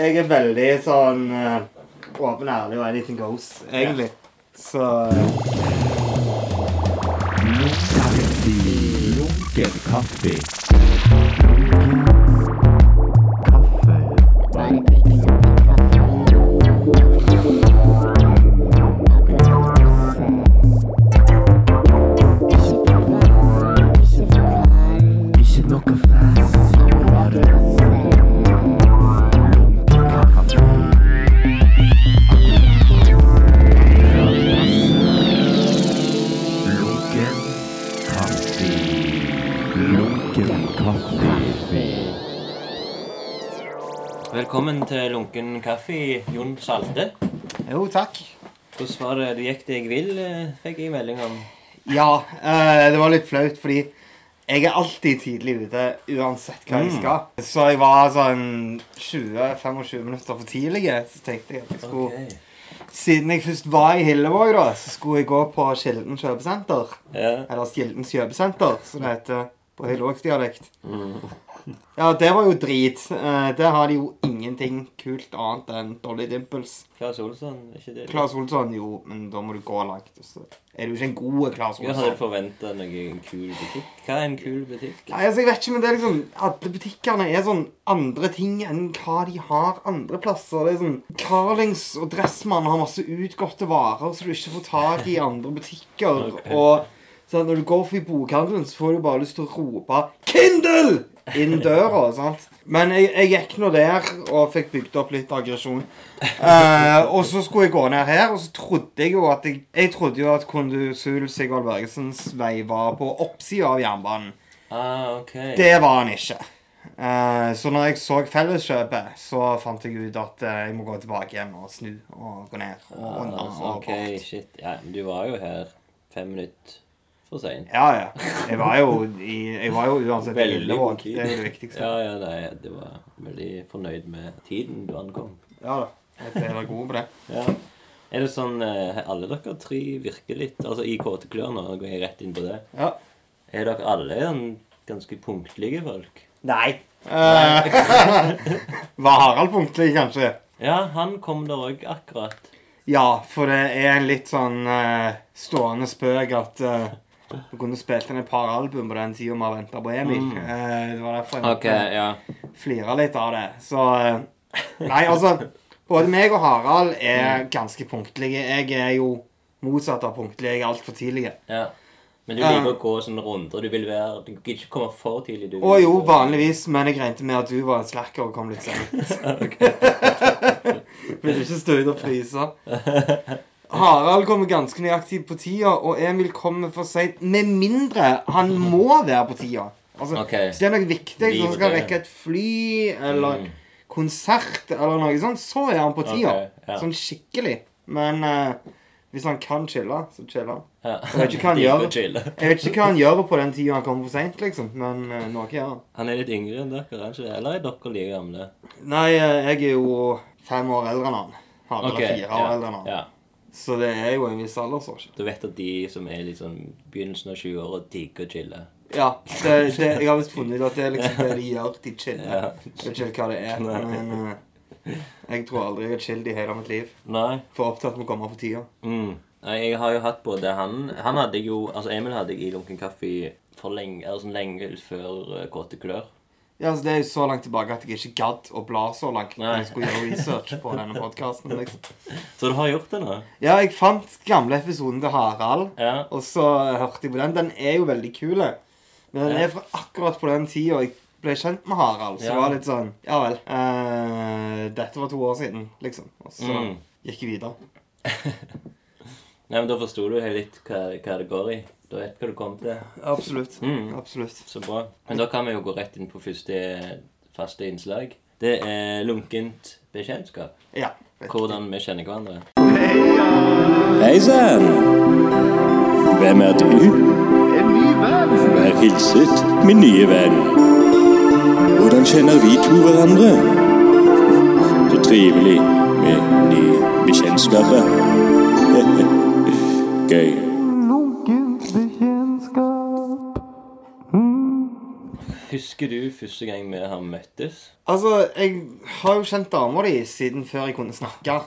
Jeg er veldig sånn eh, åpen og ærlig og anything goes, egentlig. Så Lunken kaffe. Til Lunken kaffe, Jon Salte. jo, takk. Hvordan var det du gikk deg vill, eh, fikk jeg melding om. Ja, eh, det var litt flaut, fordi jeg er alltid tidlig ute uansett hva jeg skal. Så jeg var sånn 20-25 minutter for tidlig. Så tenkte jeg at jeg skulle okay. Siden jeg først var i Hillevåg, da, så skulle jeg gå på Kilden kjøpesenter. Ja. Eller Gildens kjøpesenter, som det heter på hillevågsdialekt. Ja, det var jo drit. Eh, Der har de jo ingenting kult annet enn Dolly Dimples. Claes Olsson, ikke det? Claes Olsson, jo, men da må du gå langt. og Så er du ikke en god Claes Jeg hadde Olsson. forventa noe kul butikk. Hva er en kul butikk? Nei, altså, jeg vet ikke, men det er liksom Alle butikkene er sånn andre ting enn hva de har andre plasser. Det er sånn Carlings og Dressmann har masse utgåtte varer så du ikke får tak i i andre butikker. Og så når du går forbi bokhandelen, så får du bare lyst til å rope 'Kindle!' Inn døra. sant? Men jeg, jeg gikk nå der og fikk bygd opp litt aggresjon. Eh, og så skulle jeg gå ned her, og så trodde jeg jo at jeg, jeg trodde jo at kondusul Sigvald Bergesens vei var på oppsida av jernbanen. Ah, ok. Det var han ikke. Eh, så når jeg så Felleskjøpet, så fant jeg ut at eh, jeg må gå tilbake igjen og snu og gå ned. Og Ah, under, og ok, bort. shit. Ja, du var jo her fem minutter for seint. Ja, ja. Jeg var jo, i, jeg var jo uansett Veldig Lillevåg. Det er jo det viktigste. Ja, ja, nei, det var veldig fornøyd med tiden du ankom. Ja da. Jeg er god på det. Ja. Er det sånn eh, Alle dere tre virker litt Altså i Kåte klør nå, går jeg rett inn på det. Ja. Er dere alle sånn ganske punktlige folk? Nei. Eh, var Harald punktlig, kanskje? Ja, han kom der òg akkurat. Ja, for det er en litt sånn uh, stående spøk at uh, vi kunne spilt inn et par album på den tida vi har venta på Emil. Mm. Eh, det var derfor jeg Ok, ja. flira litt av det. Så eh, Nei, altså Både meg og Harald er ganske punktlige. Jeg er jo motsatt av punktlig. Jeg er altfor tidlig. ja. Men du liker å gå sånne runder. Du vil være Du gidder ikke komme for tidlig. Du Å jo, vanligvis, men jeg regnet med at du var en slacker og kom litt sent. Vil ikke stå ute og fryse. Harald kommer ganske nøyaktig på tida, og Emil kommer for seint. Med mindre han må være på tida. Altså, okay. Hvis det er noe viktig, som skal rekke et fly, eller Mm. konsert, eller noe sånt, så er han på tida. Okay, ja. Sånn skikkelig. Men uh, hvis han kan chille, så chiller han. Ja. Jeg vet ikke hva han gjør. Jeg vet ikke hva han gjør på den tida han kommer for seint, liksom. Men uh, noe gjør han. Han er litt yngre enn dere, er ikke? Eller er dere like gamle? Nei, eh, jeg er jo fem år eldre enn han. Harald Ok, er fire år ja, eldre enn han. ja. Så det er jo en viss aldersforskjell. Du vet at de som er liksom begynnelsen av 20-åra, digger å chille. Ja, det, det, jeg har visst funnet ut at det er liksom det de gjør. De chiller. Ja. Jeg vet ikke hva det er, men uh, jeg tror aldri jeg har chillet i hele mitt liv. Nei. For opptatt med å komme for tida. Mm. Nei, jeg har jo hatt både han Han hadde jo Altså, Emil hadde jeg i Lunken Kaffe for lenge, altså lenge før uh, Kåte klør. Ja, altså Det er jo så langt tilbake at jeg ikke gadd å bla så langt når jeg skulle gjøre research på denne podkasten. Liksom. Så du har gjort det nå? Ja, jeg fant gamle episoden til Harald, Ja. og så hørte jeg på den. Den er jo veldig kul. Men den Ja. er fra akkurat på den tida jeg ble kjent med Harald. Så Ja. det var litt sånn Ja vel. Uh, dette var to år siden, liksom. Og så Mm. gikk jeg videre. Nei, men Da forsto du litt hva, hva det går i. Da vet hva du kommer til. Absolutt. Mm. Absolutt. Så bra. Men da kan vi jo gå rett inn på første faste innslag. Det er lunkent bekjentskap. Ja. riktig. Hvordan vi kjenner hverandre. Hei sann! Hvem er du? En ny venn. Vær hilset, min nye venn. Hvordan kjenner vi to hverandre? Så trivelig med nye bekjentskaper. Gøy. Husker du første gang vi har møttes? Altså, jeg har jo kjent dama di siden før jeg kunne snakke.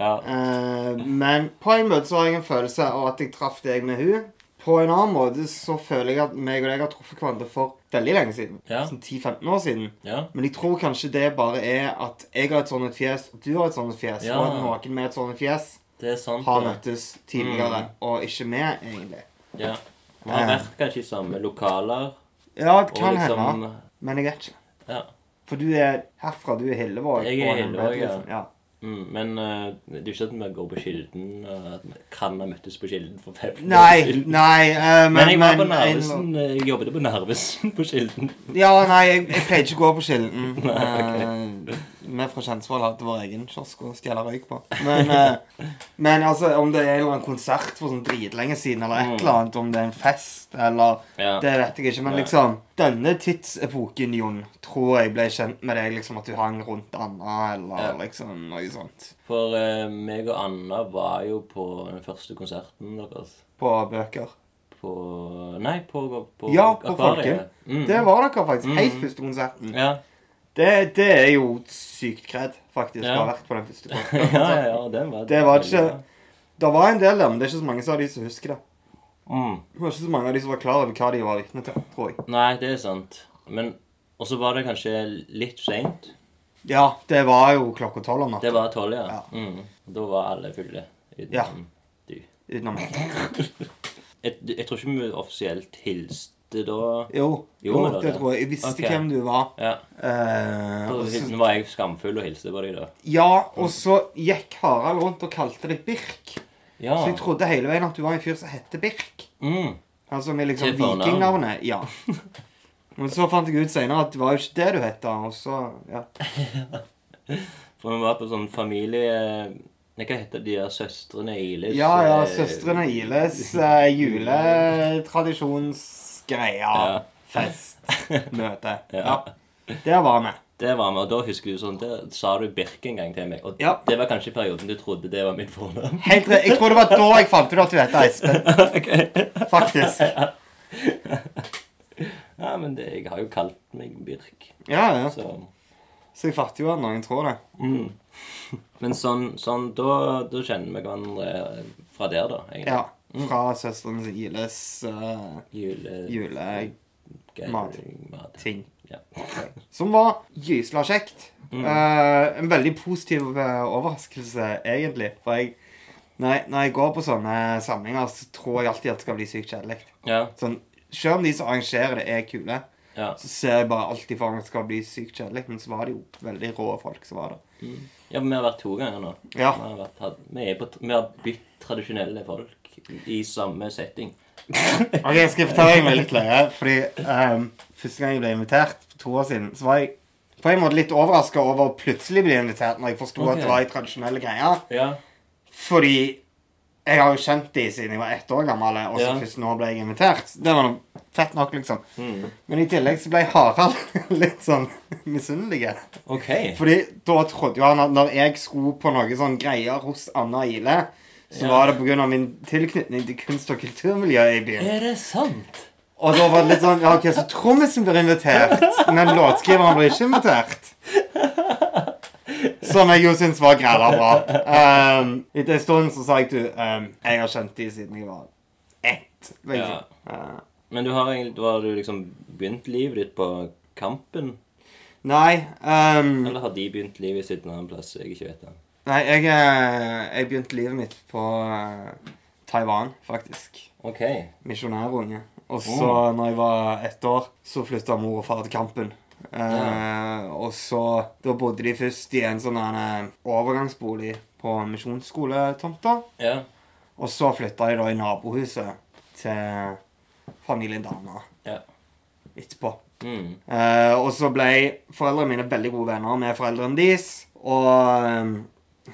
Ja. Eh, men på en måte så har jeg en følelse av at jeg traff deg med hun. På en annen måte så føler jeg at meg og deg har truffet hverandre for veldig lenge siden. Ja. Sånn 10-15 år siden. ja. Men jeg tror kanskje det bare er at jeg har et sånt fjes, og du har et sånt fjes, Ja. og at noen med et sånt fjes Det er sant. har møttes tidligere, og ikke vi, egentlig. Ja. Vi har Eh. vært kanskje i samme lokaler. Ja, det kan liksom hende, men jeg vet ikke. Ja. For du er herfra, du er Hillevåg. Jeg er Hillevåg, ja. liksom. ja. Mm, men uh, det er jo ikke at vi går på Kilden vi kan ha møttes på Kilden for fem Nei, siden. nei, uh, men, Men jeg var på Narvesen. eh, Jeg jobbet på Narvesen på Kilden. Ja, nei, jeg, jeg pleier ikke å gå på Kilden. Eh, Vi fra Kjensvoll hadde vår egen kiosk å stjele røyk på. Men, eh, men altså, om det er en eller annen konsert for sånn dritlenge siden, eller et eller annet, om det er en fest, eller Ja. Det vet jeg ikke. Men liksom, denne tidsepoken, Jon, tror jeg ble kjent med deg, liksom at du hang rundt Anna, eller Ja. liksom noe sånt. For eh, meg og Anna var jo på den første konserten deres. På bøker. På Nei, på, på Ja, på Akvariet. Folken. Mm. Det var dere faktisk. Mm. Helt første konserten. Ja. Det, det er jo sykt kred, faktisk, Ja. å ha vært på den første ja, konserten. ja, den var Det var ikke-. Det var en del der, men det er ikke så mange av de som husker det. mm. Det var ikke så mange av de som var klar over hva de var vitne til, tror jeg. Nei, det er sant. Men Og så var det kanskje litt seint. Ja, det var jo klokka tolv om natta. Det var tolv, ja. Ja. Mm. Da var alle fulle. Utenom Ja. du. Utenom meg. Jeg, jeg tror ikke vi offisielt hilste da. Jo, jo jo det det? tror jeg. Jeg visste okay. hvem du var. Ja. Eh, og Så, var jeg skamfull og hilste på deg da. ja, og så gikk Harald rundt og kalte deg Birk. Ja. Så jeg trodde hele veien at du var en fyr som hette Birk. Mm. Altså med liksom vikingnavnet. Ja. Men så fant jeg ut senere at det var jo ikke det du het. Og så, ja. For vi var på sånn familie... Hva heter de der søstrene Iles? Ja, ja, eh, Søstrene Iles uh, juletradisjonsgreia. Ja. Fest. Møte. Ja. Der var vi. Det var med, og da husker du sånn, der sa du Birk en gang til meg. Og Ja. det var kanskje perioden du trodde det var mitt fornavn. Helt rett. Jeg tror det var da jeg fant ut at du het Espen. Faktisk. Ja, men det, jeg har jo kalt meg Birk, Ja, ja. så... Så jeg fatter jo at noen tror det. Mm. Men sånn, sånn da, da kjenner vi hverandre fra der, da. egentlig. Ja. Fra Søstrene Iles uh, Jule... Mat. Mat. Ja. Som var gysla kjekt. Eh, en veldig positiv eh, overraskelse, egentlig. For jeg når, jeg når jeg går på sånne samlinger, så tror jeg alltid at det skal bli sykt kjedelig. Ja. Sånn, selv om de som arrangerer det, er kule, ja. så ser jeg bare alltid for meg at det skal bli sykt kjedelig. Men så var det jo veldig rå folk som var der. Ja, men vi har vært to ganger nå. Ja. Vi har, vært, vi på, vi har bytt tradisjonelle folk i samme setting. Ok, jeg skal fortelle meg litt løye. Fordi um, første gang jeg ble invitert, for to år siden, så var jeg på en måte litt overraska over å plutselig bli invitert når jeg forsto okay. at det var i tradisjonelle greier. Ja. Fordi jeg har jo kjent de siden jeg var ett år gammel, og så Ja. først nå ble jeg invitert. Det var noe fett nok, liksom. Mm. Men i tillegg så ble Harald litt sånn misunnelig. Okay. Fordi da trodde jo han at når jeg skulle på noen sånne greier hos Anna Ile, så Ja. var det pga. min tilknytning til kunst- og kulturmiljøet i byen. Er det sant? Og da var det litt sånn Ja, OK, så trommisen blir invitert, men låtskriveren blir ikke invitert. Som jeg jo syns var græla bra. Um, etter en stund så sa jeg til um, Jeg har kjent de siden jeg var ett. Liksom. Ja. Men du har du har du liksom begynt livet ditt på Kampen? nei um, Eller har de begynt livet sitt en annen plass jeg ikke vet om? Nei, jeg, eh, jeg begynte livet mitt på eh, Taiwan, faktisk. OK. Misjonærunge. Og så, når jeg var ett år, så flytta mor og far til Kampen. Eh, og så Da bodde de først i en sånn eh, overgangsbolig på misjonsskoletomta. Ja. Og så flytta de da i nabohuset til familien Dana Ja. etterpå. Mm. Eh, og så ble foreldrene mine veldig gode venner med foreldrene deres. Og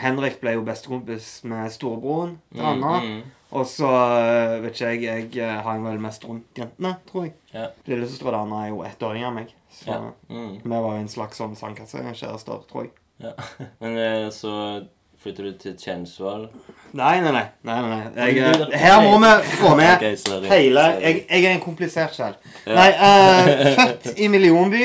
Henrik ble jo bestekompis med storebroren til Anna. Mm, mm. Og så eh, vet ikke jeg Jeg eh, hang vel mest rundt jentene, tror jeg. Ja. Lillesøstera til Anna er jo ett år yngre enn meg. Så Ja. Mm. vi var jo en slags sånn sandkassekjærester, tror jeg. ja. Men eh, så Flytter du til Tjensvoll? Nei, nei, nei. nei, nei. Jeg, her må vi få med hele jeg, jeg er en komplisert sjel. Nei, uh, født i millionby.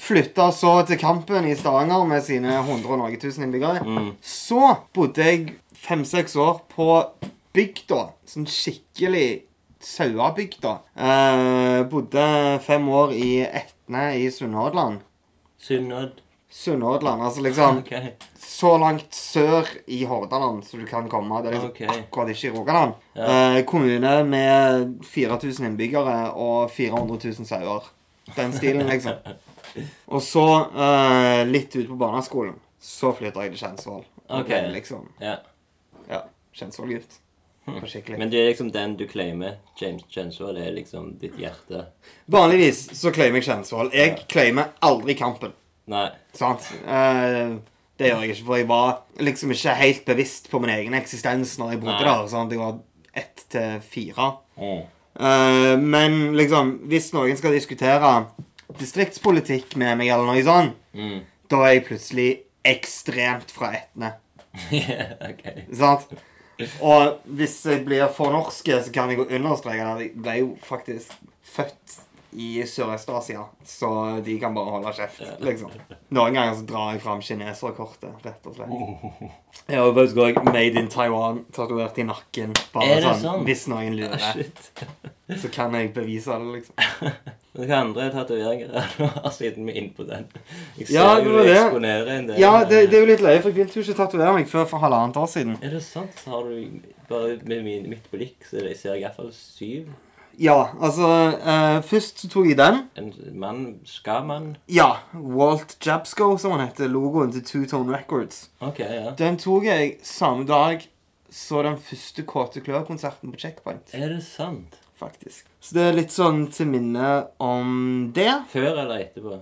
Flytta så til Kampen i Stavanger med sine 100 og noe tusen innbyggere. Mm. Så bodde jeg fem-seks år på bygda. Sånn skikkelig sauebygda. Eh, bodde fem år i Etne i Sunnhordland. Sunnød? Sunnhordland, altså liksom okay. så langt sør i Hordaland som du kan komme. Det er liksom okay. akkurat ikke i Rogaland. Ja. Eh, kommune med 4000 innbyggere og 400 000 sauer. Den stilen, liksom. Og så, uh, litt ute på barneskolen, så flytta jeg til Kjensvoll. Okay. Ok. Liksom, Ja. ja, Kjensvoll-gutt. På. Men det er liksom den du claimer. James Kjensvoll er liksom ditt hjerte. Vanligvis så claimer jeg Kjensvoll. Jeg claimer aldri kampen. Nei. Sant? Uh, det gjør jeg ikke, for jeg var liksom ikke helt bevisst på min egen eksistens når jeg bodde Nei. der. Sant? Jeg var ett til fire. Mm. Eh, men liksom, hvis noen skal diskutere distriktspolitikk med meg, eller noe sånt, Mm. da er jeg plutselig ekstremt fra Etne. ok. Sant? Og hvis jeg blir for norske, så kan jeg jo understreke at jeg ble jo faktisk født i Sørøst-Asia, så de kan bare holde kjeft, liksom. Noen ganger så drar jeg fram kineserkortet, rett og slett. Jeg har faktisk òg Made in Taiwan tatovert i nakken. Bare sånn, sant? Hvis noen lurer, Shit. så kan jeg bevise det, liksom. Hva andre tatoveringer er det du har siden vi er inne på den? Jeg ser Ja, det jo det. en del. Ja, det, det er jo litt løye, for jeg begynte jo ikke å tatovere meg før for halvannet år siden. Er det sant? Så har du bare med min, mitt blikk så jeg ser jeg iallfall syv. Ja, altså eh, Først så tok jeg den. En mann Skal man? Ja. Walt Jabsco, som han heter. Logoen til Two Tone Records. OK, ja. Den tok jeg samme dag så den første Kåte Klør-konserten på Checkpoint. Er det sant? faktisk. Så det er litt sånn til minne om det. Før eller etterpå?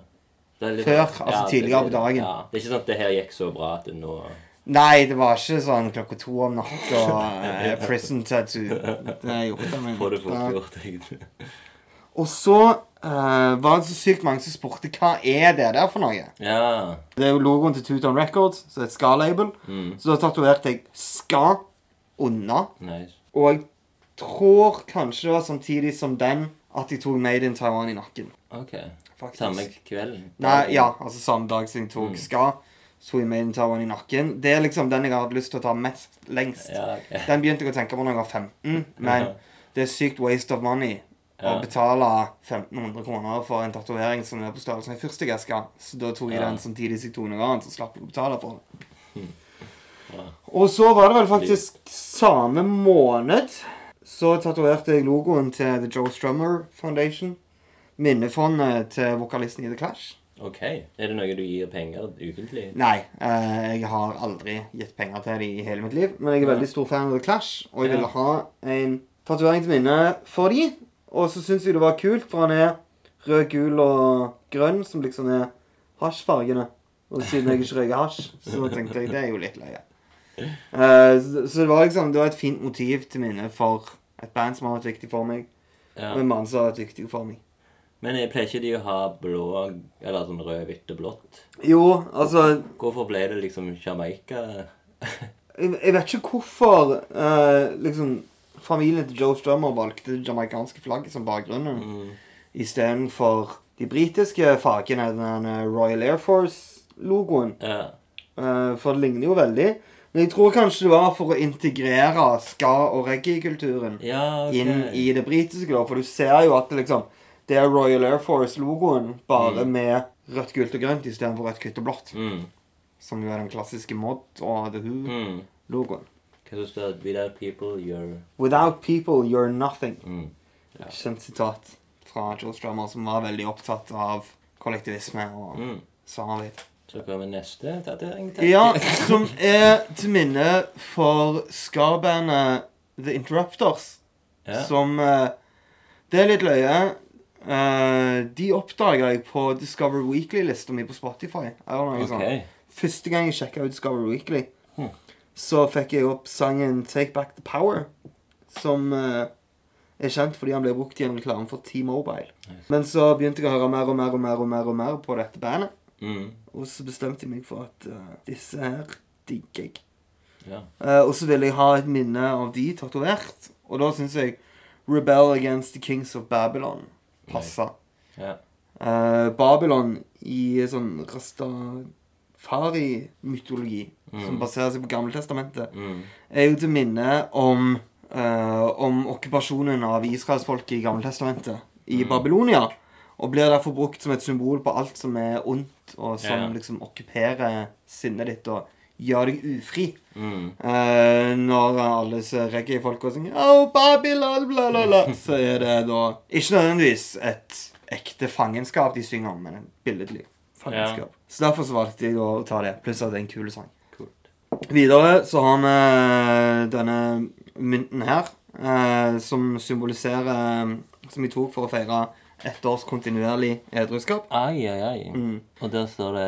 Det er litt- Før, altså tidligere på dagen. Ja, Det er ikke sånn at det her gikk så bra at det nå Nei, det var ikke sånn klokka to om natta og eh, prison tattoo. Det har jeg meg. får det fort gjort. egentlig. Og så eh, var det så sykt mange som spurte hva er det der for noe. Ja. Det er jo logoen til Two Records, så det er et ska-label. Mm, Så da tatoverte jeg ska unna. nice. Og jeg tror kanskje det var samtidig som den at jeg tok Made in Taiwan i nakken. OK. Faktisk. Samme kvelden? Nei, ja, altså samme dag som jeg tok Mm. ska, Made in Taiwan i nakken. Det er liksom den jeg har hatt lyst til å ta mest lengst. Ja, okay. Den begynte jeg å tenke på da jeg var 15, men det er sykt waste of money å betale 1500 kroner for en tatovering som er på størrelse med fyrstikkeske. Så da tok jeg Ja. den samtidig som jeg tok noe annet, så slapp jeg å betale for det. Ja. Og så var det vel faktisk samme måned så tatoverte jeg logoen til The Joe Strummer Foundation. Minnefondet til vokalisten i The Clash. OK. Er det noe du gir penger ukentlig? Nei, eh, jeg har aldri gitt penger til dem i hele mitt liv. Men jeg er veldig stor fan av The Clash, og jeg Ja. ville ha en tatovering til minne for de. Og så syns jeg det var kult, for han er rød, gul og grønn, som liksom er hasjfargene. Og siden jeg ikke røyker hasj, så tenkte jeg det er jo litt løye. Eh, så, så det var liksom Det var et fint motiv til minne for et band som har vært viktig for meg, Ja. og en mann som har vært viktig for meg. Men jeg pleier ikke de å ha blå Eller sånn rød, hvitt og blått? Jo, altså Hvorfor ble det liksom Jamaica? Jeg, jeg vet ikke hvorfor eh, liksom familien til Joe Strummer valgte det jamaicanske flagget som bakgrunnen Mm. istedenfor de britiske fargene, den Royal Air Force-logoen. Ja. Eh, for det ligner jo veldig. Men jeg tror kanskje det var for å integrere ska- og reggae-kulturen ja, okay. inn i det britiske. da, For du ser jo at det liksom det er Royal Air Force-logoen, bare Mm. med rødt, gult og grønt istedenfor rødt, hvitt og blått. Mm. Som jo er den klassiske Mod og The Who-logoen. Mm. Hva står det? Without people, you're Without people, you're nothing. mm. Ja. Kjent sitat fra Joe Strummer, som var veldig opptatt av kollektivisme og Mm. samarbeid. Så kommer neste tatovering. Ja, som er til minne for ska-bandet The Interrupters. Ja. Som eh, Det er litt løye. Eh, de oppdaga jeg på Discover Weekly-lista mi på Spotify. Noe sånt. Første gang jeg sjekka ut Discover Weekly, Hmm. så fikk jeg opp sangen Take Back The Power, som uh, er kjent fordi han ble brukt i en reklame for T-Mobile. Nice. Men så begynte jeg å høre mer og mer og mer og mer, og mer på dette bandet. Mm. Og så bestemte jeg meg for at uh, disse her digger jeg. Ja. Og så ville jeg ha et minne av de tatovert. Og da syns jeg Rebel Against the Kings of Babylon passer. Ja. Uh, Babylon i sånn rastafari-mytologi, som baserer seg på Gammeltestamentet, Mm. er jo til minne om, uh, om okkupasjonen av israelsfolket i Gammeltestamentet i Babylonia. Og blir derfor brukt som et symbol på alt som er ondt, og som Ja. liksom okkuperer sinnet ditt og gjør deg ufri. Mm. Uh, når alle reggae-folka synger oh, Babylon, bla, bla, bla, så er det da ikke nødvendigvis et ekte fangenskap de synger om, men en billedlig fangenskap. Så derfor så valgte jeg å ta det, pluss at det er en kul sang. Cool. Videre så har vi denne mynten her, uh, som symboliserer Som vi tok for å feire ett års kontinuerlig edruskap. Ai, ai, ai. Mm. Og der står det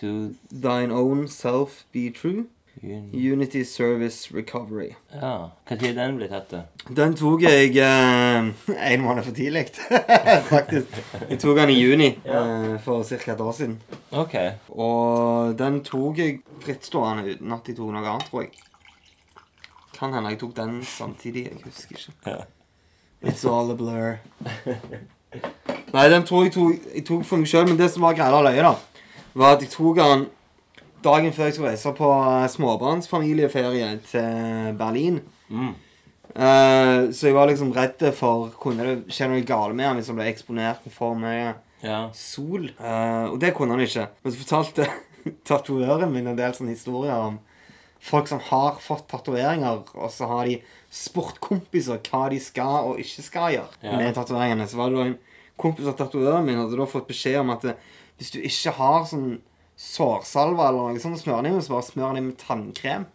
To Thine own self be true. Unity, Unity Service Recovery. Ja. Når er den blitt tatt? da? Den tok jeg eh, en måned for tidlig, faktisk. Jeg tok den i juni eh, for ca. et år siden. OK. Og den tok jeg frittstående uten at jeg tok noe annet, tror jeg. Kan hende jeg tok den samtidig. Jeg husker ikke. It's all a blur. Nei, den tror jeg tok, jeg tok for meg sjøl, men det som var greia løye, da, var at jeg tok han dagen før jeg skulle reise på eh, småbarnsfamilieferie til Berlin. Mm. Uh, så jeg var liksom redd for Kunne det skje noe galt med han hvis han ble eksponert for mye Ja. sol. Uh, og det kunne han ikke. Men så fortalte tatovøren min en del sånne historier om folk som har fått tatoveringer, og så har de spurt kompiser hva de skal og ikke skal gjøre Ja. med tatoveringene. Så var det da en kompis av tatovøren min hadde da fått beskjed om at hvis du ikke har sånn sårsalve eller noe sånt å smøre den i så bare smør den med tannkrem.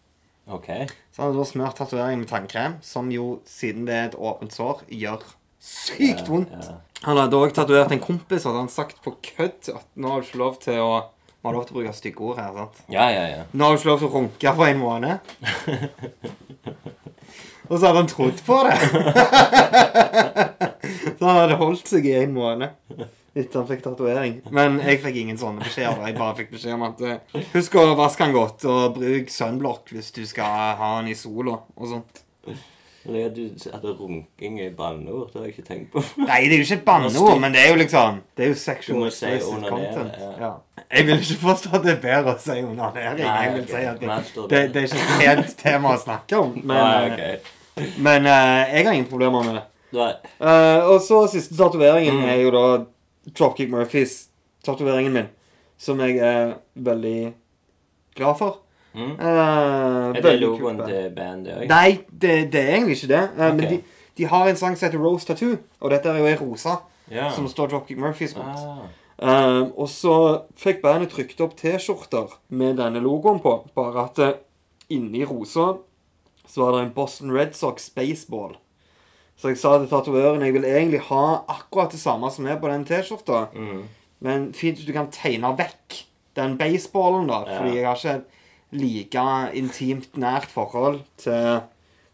OK. Så han hadde da smørt tatoveringen med tannkrem, som jo, siden det er et åpent sår, gjør sykt vondt. Ja. Han hadde òg tatovert en kompis, og hadde han sagt på kødd at nå har du ikke lov til å Vi har lov til å bruke stygge ord her, sant? Ja, ja, ja. Nå har du ikke lov til å runke på en måned. og så hadde han trodd på det. så han hadde holdt seg i en måned etter han fikk tatovering. Men jeg fikk ingen sånne beskjeder. Jeg bare fikk beskjed om at eh, husk å vaske han godt, og bruk sunblock hvis du skal ha han i sola og sånt. At du at runking er banneord, det har jeg ikke tenkt på. Nei, det er jo ikke et banneord, men det er jo liksom Det er jo Du sexual må si explicit onanere, content. ja. Jeg vil ikke forstå at det er bedre å si onanering. Nei, Jeg vil ok. si at det, forstår det, det. det er ikke et pent tema å snakke om. Men, Nei, eh, ok. men eh, jeg har ingen problemer med det. Nei. Eh, og så siste tatoveringen Mm. er jo da Dropkick Murphys tatoveringen min. Som jeg er veldig glad for. Mm. Uh, Er det logoen til bandet òg? Nei, det, det er egentlig ikke det. Uh, okay. Men de, de har en sang som heter Rose Tattoo, og dette er jo ei rosa Ja. som står Dropkick Murphys mot. Ah. Uh, og så fikk bandet trykt opp T-skjorter med denne logoen på. Bare at inni rosa så var det en Boston Red Sox baseball. Så jeg sa til tatovøren jeg vil egentlig ha akkurat det samme som er på den T-skjorta. Mm. Men fint hvis du kan tegne vekk den baseballen, da. Ja. Fordi jeg har ikke et like intimt nært forhold til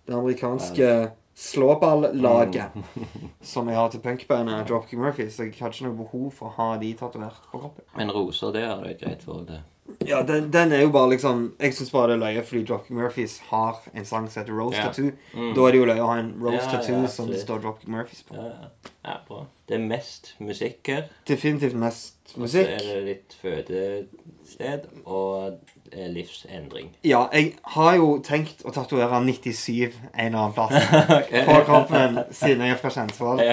det amerikanske slåballaget som jeg har til punkbandet Dropkick Murphy. Så jeg har ikke noe behov for å ha de tatovert på kroppen. Men roser, det har du et greit forhold til. Ja, den, den er jo bare liksom Jeg syns bare det er løye fordi Dropkick Murphys har en sang som heter Rose Ja. Tattoo. Mm. Da er det jo løye å ha en Rose Ja, Tattoo ja, som det står Dropkick Murphys på. Ja, bra. Det er mest musikk her. Definitivt mest musikk. Og så er det litt fødested og livsendring. Ja, jeg har jo tenkt å tatovere 97 en eller annen plass på kroppen siden jeg er fra Kjensvoll.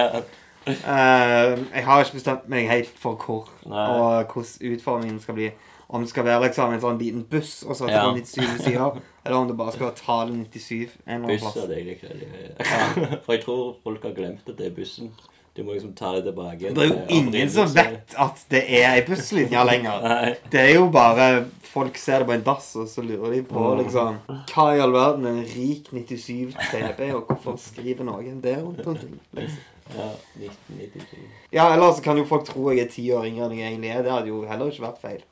Eh, jeg har ikke bestemt meg helt for hvor Nei. og hvordan utformingen skal bli. Om det skal være liksom en sånn liten buss og så Ja. ja. 97 sider, eller om det bare skal være tallet 97 en eller annen buss plass. er det jeg ikke veldig. For jeg tror folk har glemt at det er bussen. Du må liksom ta det tilbake. Det er jo ingen som vet at det er ei busslinje lenger. Det er jo bare Folk ser det på en dass, og så lurer de på Mm. liksom Hva i all verden er en rik 97 TB, og hvorfor skriver noen det rundt omkring? Liksom. Ja, 1997. Ja, eller så kan jo folk tro jeg er ti år yngre enn jeg egentlig er. Det hadde jo heller ikke vært feil.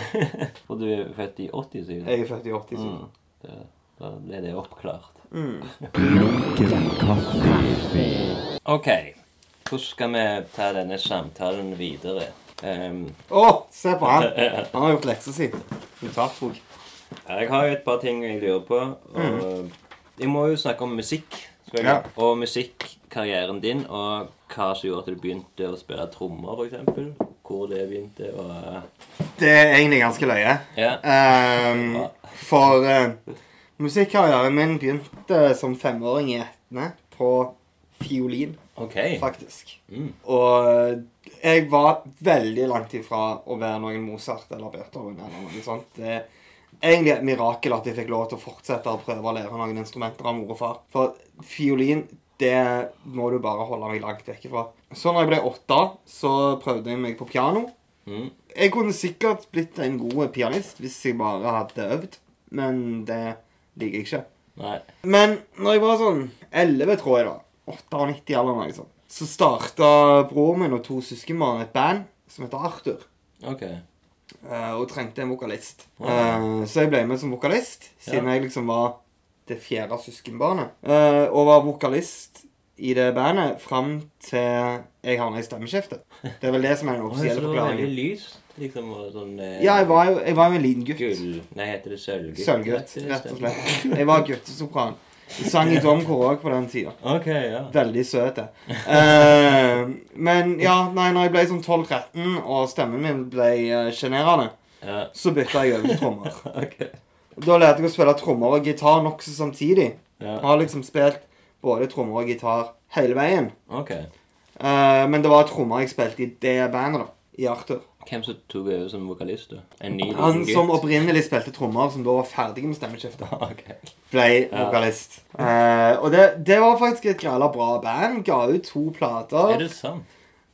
Og du er født i 87? Jeg er født i 87. Mm. Det, da ble det oppklart. Mm. OK. Hvordan skal vi ta denne samtalen videre? Um, Å, se på han! Han har gjort leksa si. Notatbok. Jeg har jo et par ting jeg lurer på. Og Jeg må jo snakke om musikk. Ja. Og musikkarrieren din, og hva som gjorde at du begynte å spille trommer, f.eks. Hvor det begynte, og Det er egentlig ganske løye. Ja. Um, for uh, musikkarrieren min begynte som femåring i Etne på fiolin, okay. faktisk. Mm. Og eh, jeg var veldig langt ifra å være noen Mozart eller Beethoven eller noe sånt. Det egentlig et mirakel at jeg fikk lov til å fortsette å prøve å lære noen instrumenter av mor og far. For fiolin, det må du bare holde meg langt vekk ifra. Så når jeg ble åtte, så prøvde jeg meg på piano. Mm. Jeg kunne sikkert blitt en god pianist hvis jeg bare hadde øvd, men det liker jeg ikke. Nei. Men når jeg var sånn 11, tror jeg da, 98 eller noe sånt, så starta broren min og to søskenbarn et band som heter Arthur, OK. Eh, og trengte en vokalist. Eh, Så jeg ble med som vokalist, siden Ja. jeg liksom var det fjerde søskenbarnet. Eh, Og var vokalist i det bandet fram til jeg havna i stemmeskiftet. Det er vel det som er den offisielle forklaringen veldig lyst, liksom, sånn Ja, jeg var jo, jeg var jo en liten gutt. Gull Nei, heter det sølvgutt? Sølvgutt, rett og slett. Jeg var guttesopran. Sang i domkor òg på den tida. Okay, ja. Veldig søte. Uh, men ja, nei, når jeg ble sånn 12-13 og stemmen min ble uh, ja. så bytta jeg over til trommer. okay. Da lærte jeg å spille trommer og gitar nokså samtidig. Ja. Jeg har liksom spilt både trommer og gitar hele veien. Okay. Uh, men det var trommer jeg spilte i det bandet, da. I Arthur. Hvem som tok over som vokalist, da? En ny Han liten som gutt? opprinnelig spilte trommer, som da var ferdig med stemmeskiftet. OK. ble vokalist. Eh, og det, det var faktisk et græla bra band. Ga ut to plater. Er det sant?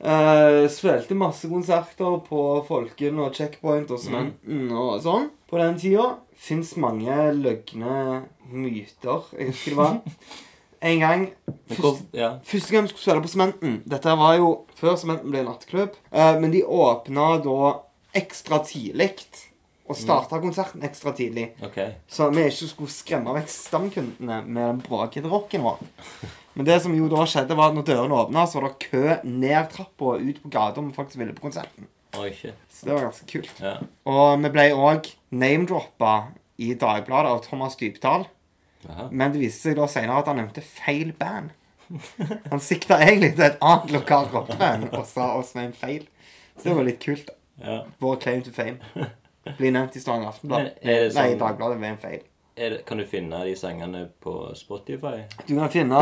Eh, spilte masse konserter på Folken og Checkpoint og Sementen og sånn på den tida. Fins mange løgne myter. Jeg husker det var en gang Men ja. Første gang vi skulle spille på Sementen Dette var jo før Sementen ble nattklubb. eh, men de åpna da ekstra tidlig. Og starta konserten ekstra tidlig. Okay. Så vi ikke skulle skremme vekk stamkundene med den bråkete rocken vår. Men det som jo da skjedde, var at når dørene åpna, så var det kø ned trappa og ut på gata om vi faktisk ville på konserten. Oi. Så det var ganske kult. Ja. Og vi ble òg name-droppa i Dagbladet av Thomas Dybdahl. Jaha. Men det viste seg da senere at han nevnte feil band. Han sikta egentlig til et annet lokalt rockeband og sa oss med en feil. Så det var litt kult. ja. Vår claim to fame. Blir nevnt i Stavanger Aftenblad. Er Nei, i sånn- Dagbladet med en feil. Det, kan du finne de sangene på Spotify? Du kan finne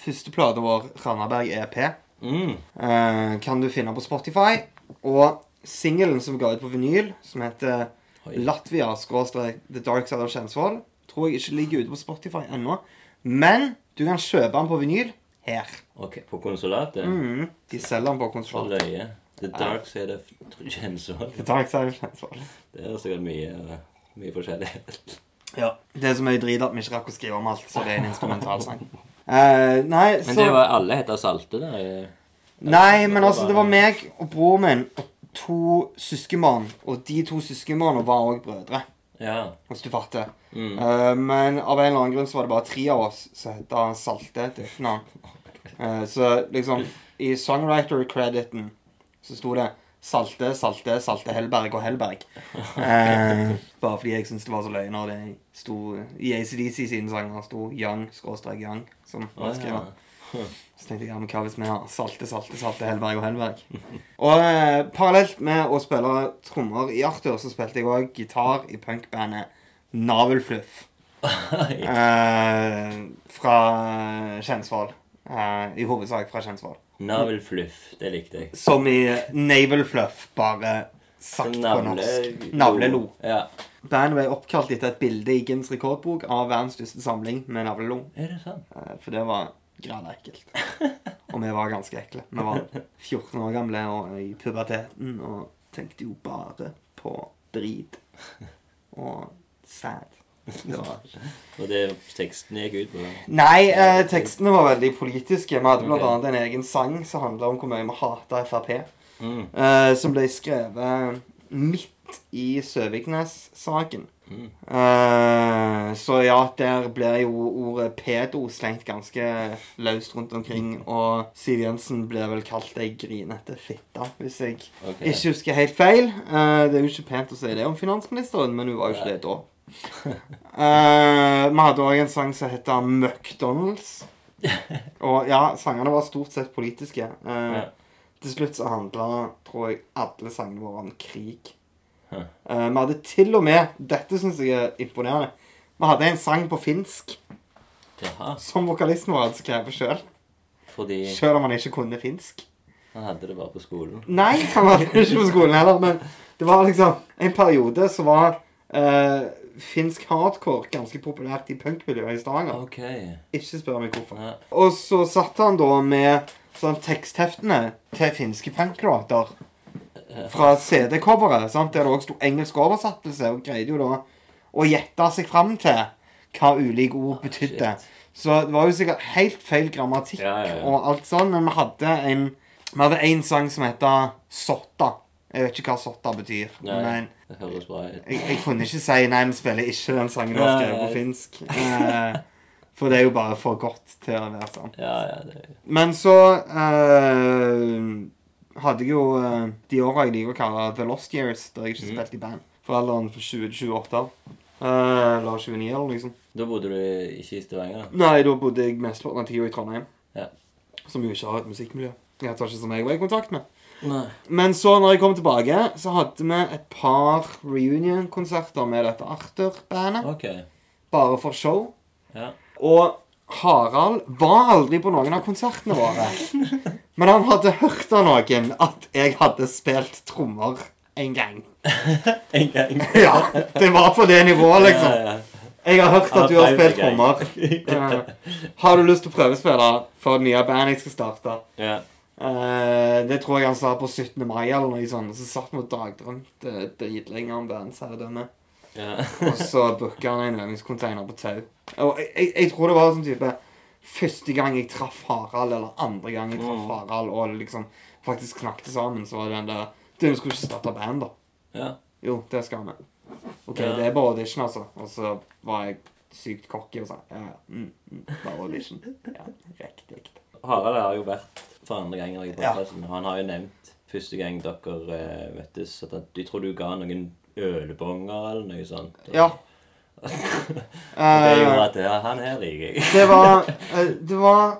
første plata vår, Randaberg EP, Mm. eh, kan du finne på Spotify. Og singelen som ga ut på vinyl, som heter Oi. Latvia skråstrek The Dark Side of Kjensvoll, tror jeg ikke ligger ute på Spotify ennå. Men du kan kjøpe den på vinyl her. Ok, På konsulatet? Mm, de selger den på For konsulatet. løye. The Dark Side of Kjensvoll. The Dark Side of Kjensvoll. Det er sikkert mye, mye forskjellig. Ja. Det er så mye drit at vi ikke rakk å skrive om alt, så det er en instrumentalsang. Uh, nei, Men så det var alle heter Salte der? i- Nei, men altså, det var meg og broren min og to søskenbarn. Og de to søskenbarna var òg brødre, Ja. hvis du fatter. Mm. Uh, men av en eller annen grunn så var det bare tre av oss som het Salte til etternavn. Eh, så liksom, i songwriter-crediten så sto det Salte, Salte, Salte Hellberg og Hellberg. Uh, bare fordi jeg syntes det var så løye når det sto i ACDC sine sanger sto Young, skråstrek Young, som var skrevet. ja. Så tenkte jeg, ja, men hva hvis vi har salte, salte, salte, Hellberg og Hellberg? Og eh, parallelt med å spille trommer i Arthur, så spilte jeg òg gitar i punkbandet Navelfluff. Eh, fra Kjensvoll. Eh, I hovedsak fra Kjensvoll. Navelfluff, det likte jeg. Som i Navel Fluff, bare sagt på norsk. Navlelo. Ja. Bandet ble oppkalt etter et bilde i Gins rekordbok av verdens største samling med navlelo. Er det sant? Eh, For det var grad ekkelt. Og vi var ganske ekle. Vi var 14 år gamle og i puberteten og tenkte jo bare på drit og sæd. Og det teksten gikk ut på Nei, eh, tekstene var veldig politiske. Vi hadde blant okay. annet en egen sang som handla om hvor mye vi hata Frp. mm. Eh, som ble skrevet midt i Søviknes-saken. Mm. Uh, så ja, der blir jo ordet pedo slengt ganske løst rundt omkring. Og Siv Jensen blir vel kalt ei grinete fitte, hvis jeg okay. ikke husker helt feil. Uh, det er jo ikke pent å si det om finansministeren, men hun var jo ikke det da. Eh, vi hadde òg en sang som heter McDonald's. Og ja, sangene var stort sett politiske. Uh, Ja. Til slutt så handla, tror jeg, alle sangene våre om krig. Eh, vi hadde til og med Dette syns jeg er imponerende. Vi hadde en sang på finsk Jaha. som vokalisten vår hadde skrevet sjøl. Fordi Sjøl om han ikke kunne finsk. han hadde det bare på skolen. Nei, han var ikke på skolen heller, men det var liksom en periode så var eh, finsk hardcore ganske populært i punkmiljøet i Stavanger. OK. Ikke spør meg hvorfor. Ja. Og så satt han da med sånn tekstheftene til finske punklåter fra CD-coveret, sant, der det òg sto engelsk oversettelse, og greide jo da å gjette seg fram til hva ulike ord betydde. Så det var jo sikkert helt feil grammatikk Ja, ja, ja. og alt sånn, men vi hadde en Vi hadde en sang som heter Sotta. Jeg vet ikke hva Sotta betyr, men det høres bra ut. jeg, jeg kunne ikke si Nei, vi spiller ikke den sangen du har skrevet på finsk. Eh, for det er jo bare for godt til å være sant. Ja, ja, det Men så eh, hadde jeg jo eh, de åra jeg liker å kalle The Lost Years, der jeg ikke Mm. spilte i band. For alderen 20-28 år. Eh, eller 29 eller liksom. Da bodde du ikke i Stavanger? Nei, da bodde jeg mesteparten av tida i Trondheim. Ja. Som jo ikke har et musikkmiljø. Jeg tar ikke som jeg var i kontakt med. Nei. Men så, når jeg kom tilbake, så hadde vi et par reunion-konserter med dette Arthur-bandet. OK. Bare for show. Ja. Og Harald var aldri på noen av konsertene våre. Men han hadde hørt av noen at jeg hadde spilt trommer en gang. En gang. Ja, det var på det nivået, liksom. Ja, ja. Jeg har hørt at du har spilt trommer. Eh, Har du lyst til å prøvespille for det nye bandet jeg skal starte? Ja. Uh, det tror jeg han sa på 17. mai eller noe sånt. Så satt vi og dagdrømte dritlenge om verdensherredømme. Ja. Og så booka han en øvingscontainer på tau. Og jeg, jeg, jeg tror det var sånn type Første gang jeg traff Harald, eller andre gang jeg traff Mm. Harald, og liksom faktisk knakte sammen, så var det den der Du, vi skulle ikke starte band, da. ja. Jo, det skal vi. OK, Ja. det er bare audition, altså. Og så var jeg sykt cocky og sa ja, ja, mm, mm, bare audition. Ja, riktig. Harald har jo vært for andre ganger i Ja. Han har jo nevnt første gang dere uh, møttes, at du tror du ga noen ølbonger eller noe sånt. Og- Ja. Og det gjorde at ja, han her liker jeg. det var eh, Det var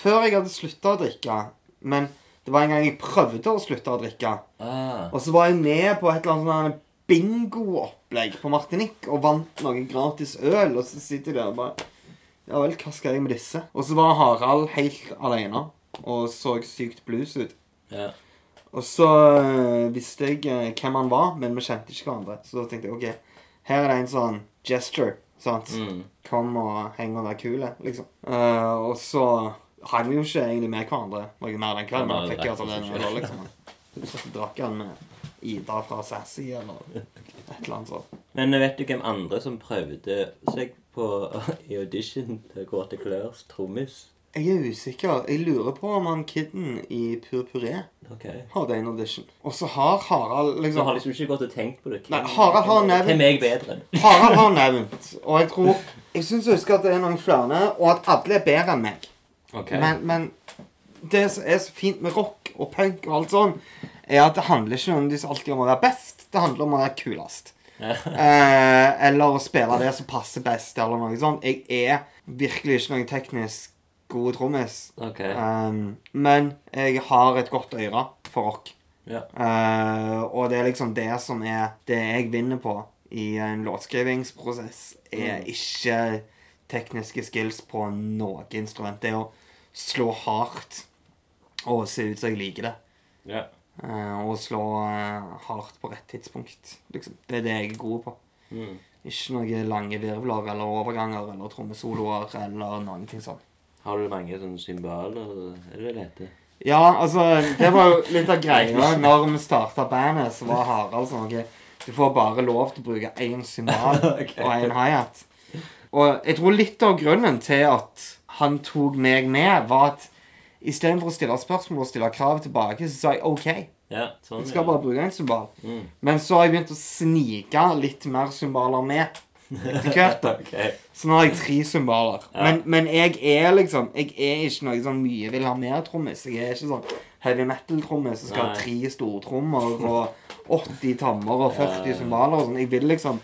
før jeg hadde slutta å drikke. Men det var en gang jeg prøvde å slutte å drikke. Ah, Og så var jeg med på et eller annet sånn bingo-opplegg på Martinique og vant noe gratis øl. Og så sitter jeg der og bare Ja vel, hva skal jeg med disse? Og så var Harald helt alene og så sykt blues ut. ja. Og så øh, visste jeg øh, hvem han var, men vi kjente ikke hverandre. Så da tenkte jeg OK, her er det en sånn gesture. Sant? Mm. Kom og heng og vær kule, liksom. Uh, og så hang vi jo ikke egentlig med hverandre noe mer den kvelden. Men fikk altså den slett. liksom. Så drakk han med Ida fra Sassy eller et eller annet sånt. Men vet du hvem andre som prøvde seg på i audition til Kåte Klørs trommis? Jeg er usikker. Jeg lurer på om han kidden i Purpuré okay. hadde en audition. Og så har Harald Så liksom har liksom ikke gått og tenkt på det. Nei, Harald har nevnt- Hvem er jeg bedre? Harald har nevnt, og jeg tror Jeg syns jeg husker at det er noen flere, og at alle er bedre enn meg. Okay. Men, men det som er så fint med rock og punk og alt sånn, er at det handler ikke nødvendigvis alltid om å være best. Det handler om å være kulest. Eh, eller å spille det som passer best, eller noe sånt. Jeg er virkelig ikke noen teknisk god trommis. Okay. Um, men jeg har et godt øre for rock. Yeah. Uh, og det er liksom det som er det jeg vinner på i en låtskrivingsprosess, er Mm. ikke tekniske skills på noe instrument. Det er å slå hardt og se ut som jeg liker det. Yeah. Uh, og slå uh, hardt på rett tidspunkt. Liksom. Det er det jeg er god på. Mm. Ikke noen lange virvler eller overganger eller trommesoloer eller noen ting sånn. Har du mange sånne symboler? Er det det det heter? Ja, altså, det var jo litt av greia. Når vi starta bandet, så var Harald sånn okay, Du får bare lov til å bruke én symbol okay. og én hi-hat. Og jeg tror litt av grunnen til at han tok meg med, var at istedenfor å stille spørsmål og stille krav tilbake, så sa jeg OK. Ja, sånn. Jeg skal bare bruke en symbol. Mm. Men så har jeg begynt å snike litt mer symboler med. Etter hvert. Ok. Så nå har jeg tre symboler. Ja. Men, men jeg er liksom Jeg er ikke noe sånn mye vil ha mer-trommis. Jeg er ikke sånn heavy metal-trommis som skal ha Nei. tre stortrommer og 80 tammer og 40 Ja, symboler og sånn. Jeg vil liksom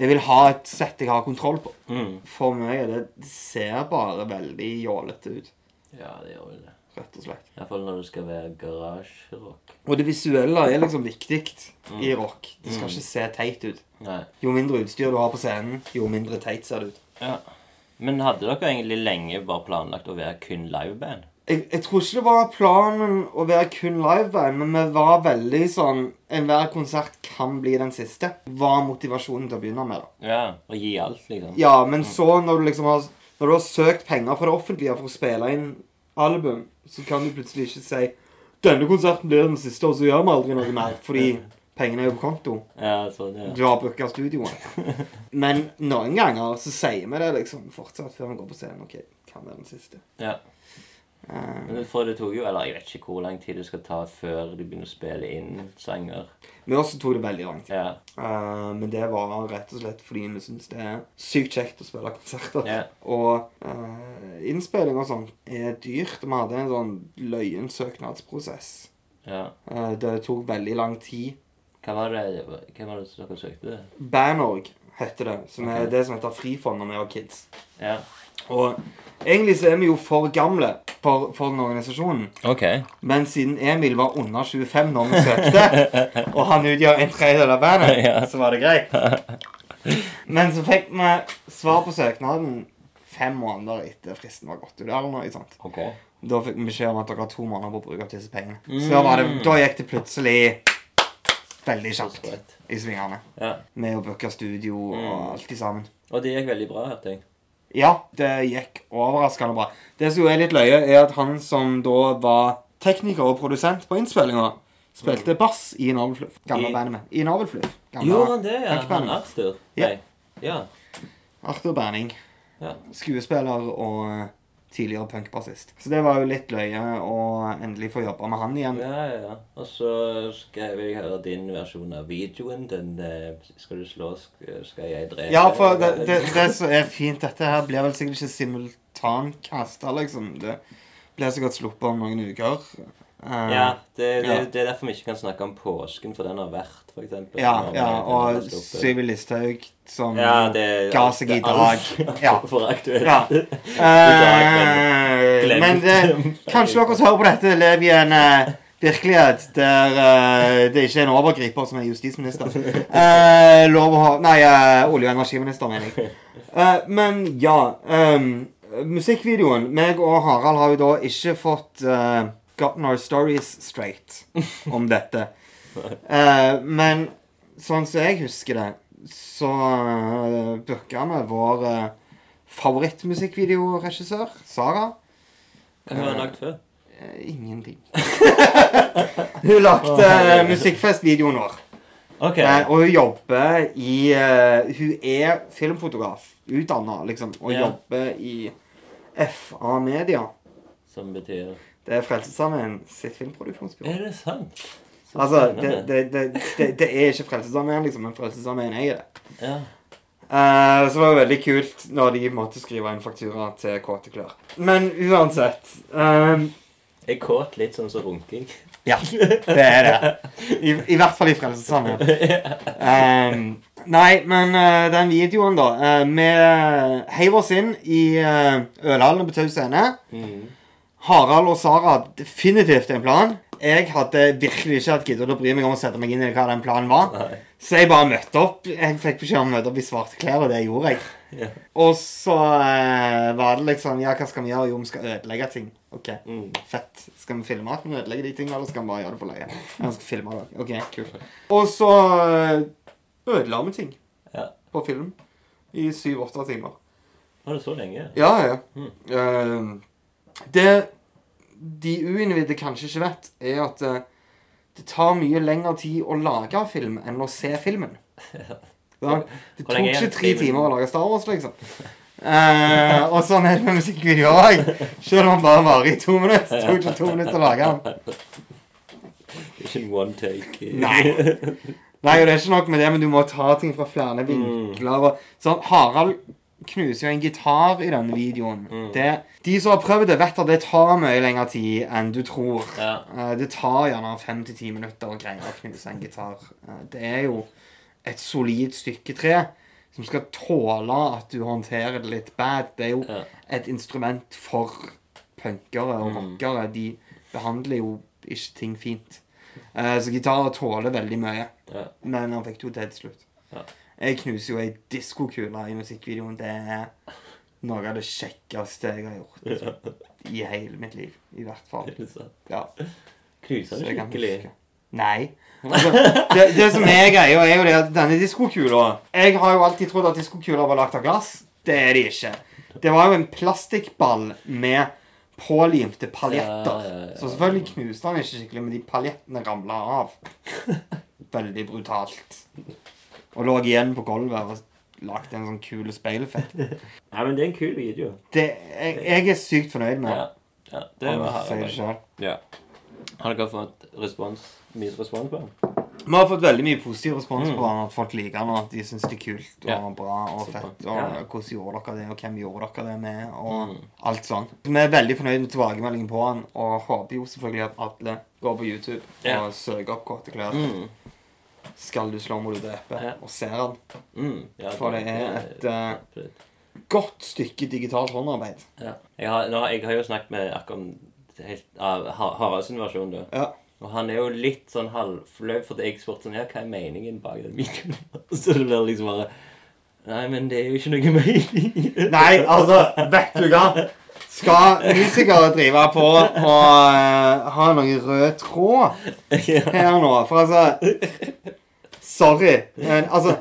Jeg vil ha et sett jeg har kontroll på. Mm. For meg det det ser bare veldig jålete ut, Ja, det gjør vel det. rett og slett. Iallfall når det skal være garasjerock. Og det visuelle er liksom viktig Mm. i rock. Det skal ikke se teit ut. Nei. Jo mindre utstyr du har på scenen, jo mindre teit ser det ut. Ja. Men hadde dere egentlig lenge bare planlagt å være kun liveband? Jeg, jeg tror ikke det var planen å være kun liveband, men vi var veldig sånn Enhver konsert kan bli den siste. Var motivasjonen til å begynne med. da. Ja. Å gi alt, liksom? Ja, men så når du liksom har Når du har søkt penger fra det offentlige for å spille inn album, så kan du plutselig ikke si 'Denne konserten blir den siste, og så gjør vi aldri noe mer', fordi pengene er jo på konto. Ja, sånn, ja. Du har booka studioet. Men noen ganger så sier vi det liksom fortsatt før vi går på scenen. OK, kan være den siste. ja. Eh, Men for det tok jo Eller jeg vet ikke hvor lang tid det skal ta før de begynner å spille inn sanger. Men også tok det veldig lang tid. Ja. Uh, men det var rett og slett fordi vi syns det er sykt kjekt å spille konserter. Ja. Og uh, innspilling og sånn er dyrt. Vi hadde en sånn løyen søknadsprosess. ja. Uh, det tok veldig lang tid. Hva var det Hvem var det dere søkte? Banorg heter det. Som er det som heter Frifond når vi var kids. Ja. Og egentlig så er vi jo for gamle for, for den organisasjonen. Okay. Men siden Emil var under 25 når vi søkte, og han utgjør en tredjedel av bandet, Ja. så var det greit. Men så fikk vi svar på søknaden fem måneder etter fristen var gått ut. eller noe sånt. ok. Da fikk vi beskjed om at dere har to måneder på å bruke opp disse pengene. Så da, var det, da gikk det plutselig veldig kjapt i svingene. Ja. Med å booke studio og alt i sammen. Og det gikk veldig bra, hørte jeg. Ja, det gikk overraskende bra. Det som er litt løye, er at han som da var tekniker og produsent på innspillinga, spilte bass i Novelfluff. Gamle I- bandet mitt. I Navelfluff. Gjorde han det, ja? Han. Arthur? Ja. Ja. Arthur Berning. Ja. Skuespiller og eh, tidligere punkbassist. Så det var jo litt løye å endelig få jobbe med han igjen. Ja, ja. Og så skal jeg høre din versjon av videoen. Den eh, Skal du slå, skal jeg drepe? Ja, for det, det, det som er fint Dette her blir vel sikkert ikke simultankasta, liksom. Det blir sikkert sluppet om noen uker. Eh, Ja, det, det, det er derfor vi ikke kan snakke om påsken, for den har vært, eksempel. Ja, ja, og. Syvi Listhaug som ja, det, ga seg i dag. Ja. For aktuelt. Ja. Uh, dag, men det, kanskje dere som hører på dette, lever i en uh, virkelighet der uh, det ikke er en overgriper som er justisminister. Uh, lov å ha Nei, eh, olje- og energiminister, mener jeg. Eh, men ja um, Musikkvideoen Meg og Harald har jo da ikke fått gotten our stories straight om dette. uh, men sånn som jeg husker det, så uh, booka vi vår uh, favorittmusikkvideoregissør, Sara. Hva har hun lagd før? Eh, ingenting. hun lagde uh, musikkfestvideoen vår. Okay. Uh, og hun jobber i uh, Hun er filmfotograf, utdanna, liksom, og yeah. jobber i FA Media. Som betyr Det er Frelsesarmeen sitt filmproduksjonsbyrå. Er det sant? Så Altså, det, det, det, det, er ikke Frelsesarmeen, liksom, men Frelsesarmeen eier det. Ja. Uh, så det var veldig kult når de måtte skrive en faktura til Kåte klør. Men uansett um, er kåt litt sånn som runking. Ja, det er det. I, i hvert fall i Frelsesarmeen. Um, nei, men uh, den videoen, da Uh, Vi heiv oss inn i uh, ølhallen på Tau scene. Mm. Harald og Sara hadde definitivt en plan. Jeg hadde virkelig ikke hatt giddet å bry meg om å sette meg inn i hva den planen var. Nei. Så jeg bare møtte opp. Jeg fikk beskjed om å møte opp i svarte klær, og det gjorde jeg. Yeah. Og så eh, var det liksom Ja, hva skal vi gjøre? Jo, vi skal ødelegge ting. OK, Mm. fett. Skal vi filme at vi ødelegger de tingene, eller skal vi bare gjøre det for løye? Ja, skal filme det. OK, kult. Og så eh, ødela vi ting Ja. på film i syv-åtte timer. Var det så lenge? Ja, ja. Mm. Eh, det de uinnvidde kanskje ikke vet, er at eh, det tar mye lengre tid å lage film enn å se filmen. Ja, det Hvor tok lenge er ikke tre timer å lage Star Wars, liksom. Eh, og sånn er det med musikkvideoer òg. Selv om den bare varer i to minutter. Det tok ikke to minutter å lage den. Ikke en one take. Nei. Nei, og det er ikke nok med det, men du må ta ting fra flere vinkler. Og, sånn, Harald knuser jo en gitar i denne videoen. Det, de som har prøvd det, vet at det tar mye lengre tid enn du tror. Ja. Eh, det tar gjerne fem til ti minutter å greie å knuse en gitar. Eh, det er jo et solid stykke tre. som skal tåle at du håndterer det litt bad. Det er jo Ja. et instrument for punkere og Mm. rockere. De behandler jo ikke ting fint. Eh, så gitarer tåler veldig mye. Ja. Men han fikk det jo til til slutt. Ja. Jeg knuser jo ei diskokule i musikkvideoen. Det er noe av det kjekkeste jeg har gjort i hele mitt liv. I hvert fall. Ja. Knuser kan skikkelig? Nei. Altså, det, det som er greia, er jo det at denne diskokula Jeg har jo alltid trodd at diskokuler var lagd av glass. Det er de ikke. Det var jo en plastikkball med pålimte paljetter. Ja, ja, ja. Så selvfølgelig knuste han ikke skikkelig, men de paljettene ramla av. Veldig brutalt. Og lå igjen på gulvet og lagde en sånn kul speileffekt. Nei, men det er en kul video. Det, jeg, jeg er sykt fornøyd med Ja. det. ja det var Sier det herlig. Ja. Har dere fått respons, mye respons på den? Vi har fått veldig mye positiv respons Mm. på den. At folk liker den, og at de syns det er kult og Ja. bra og Super. fett. Og Ja. hvordan gjorde dere det, og hvem gjorde dere det med, og Mm. alt sånn. Vi er veldig fornøyd med tilbakemeldingen på den, og håper jo selvfølgelig at alle går på YouTube Ja. og søker opp Kåte klær. Mm. Skal du slå, må du drepe, Ja. og ser han. Mm. Ja, For det er et, absolutt. Godt stykke digitalt håndarbeid. ja. jeg, har, nå, jeg har jo snakket med akkurat om helt, av Ha- sin versjon, da. Ja. Og han er jo litt sånn halvflau, for jeg spurte sånn Ja, hva er meningen bak den videoen? Så det blir liksom bare Nei, men det er jo ikke noe mening. Nei, altså, vet du hva? Skal musikere drive på og eh, ha noen rød tråd her nå? For altså Sorry. Men altså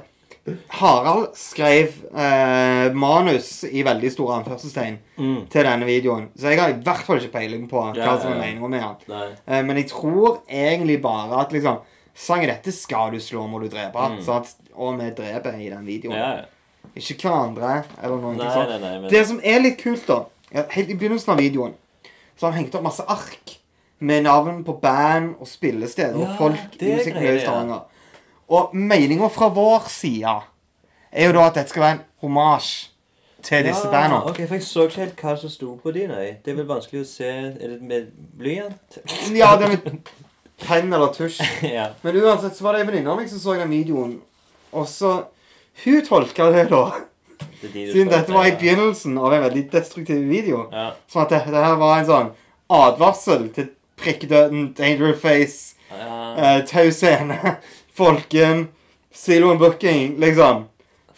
Harald skrev eh, manus i veldig store anførselstegn Mm. til denne videoen. Så jeg har i hvert fall ikke peiling på hva Ja, som er meninga med han. Eh, men jeg tror egentlig bare at liksom Sangen dette skal du slå, må du drepe. Mm. at, Og vi dreper i den videoen. Ja, ja. Ikke hverandre eller noe sånt. men Det som er litt kult, da Helt i begynnelsen av videoen så har han hengt opp masse ark med navn på band og spillesteder og folk i musikkmiljøet i. Stavanger. Og meninga fra vår side er jo da at dette skal være en homasj til disse ja, bandene. Ok, for Jeg så ikke helt hva som sto på de, nei. Det er vel vanskelig å se Er det med blyant? Ja, det er med penn eller tusj. ja. Men uansett så var det ei venninne av meg som så den videoen, og så Hun tolka det, da. Det de Siden dette var i begynnelsen av en veldig destruktiv video. Ja. Sånn at det, det her var en sånn advarsel til prikkedøden, danger face, ja. uh, tau scene, folken, siloen booking, liksom.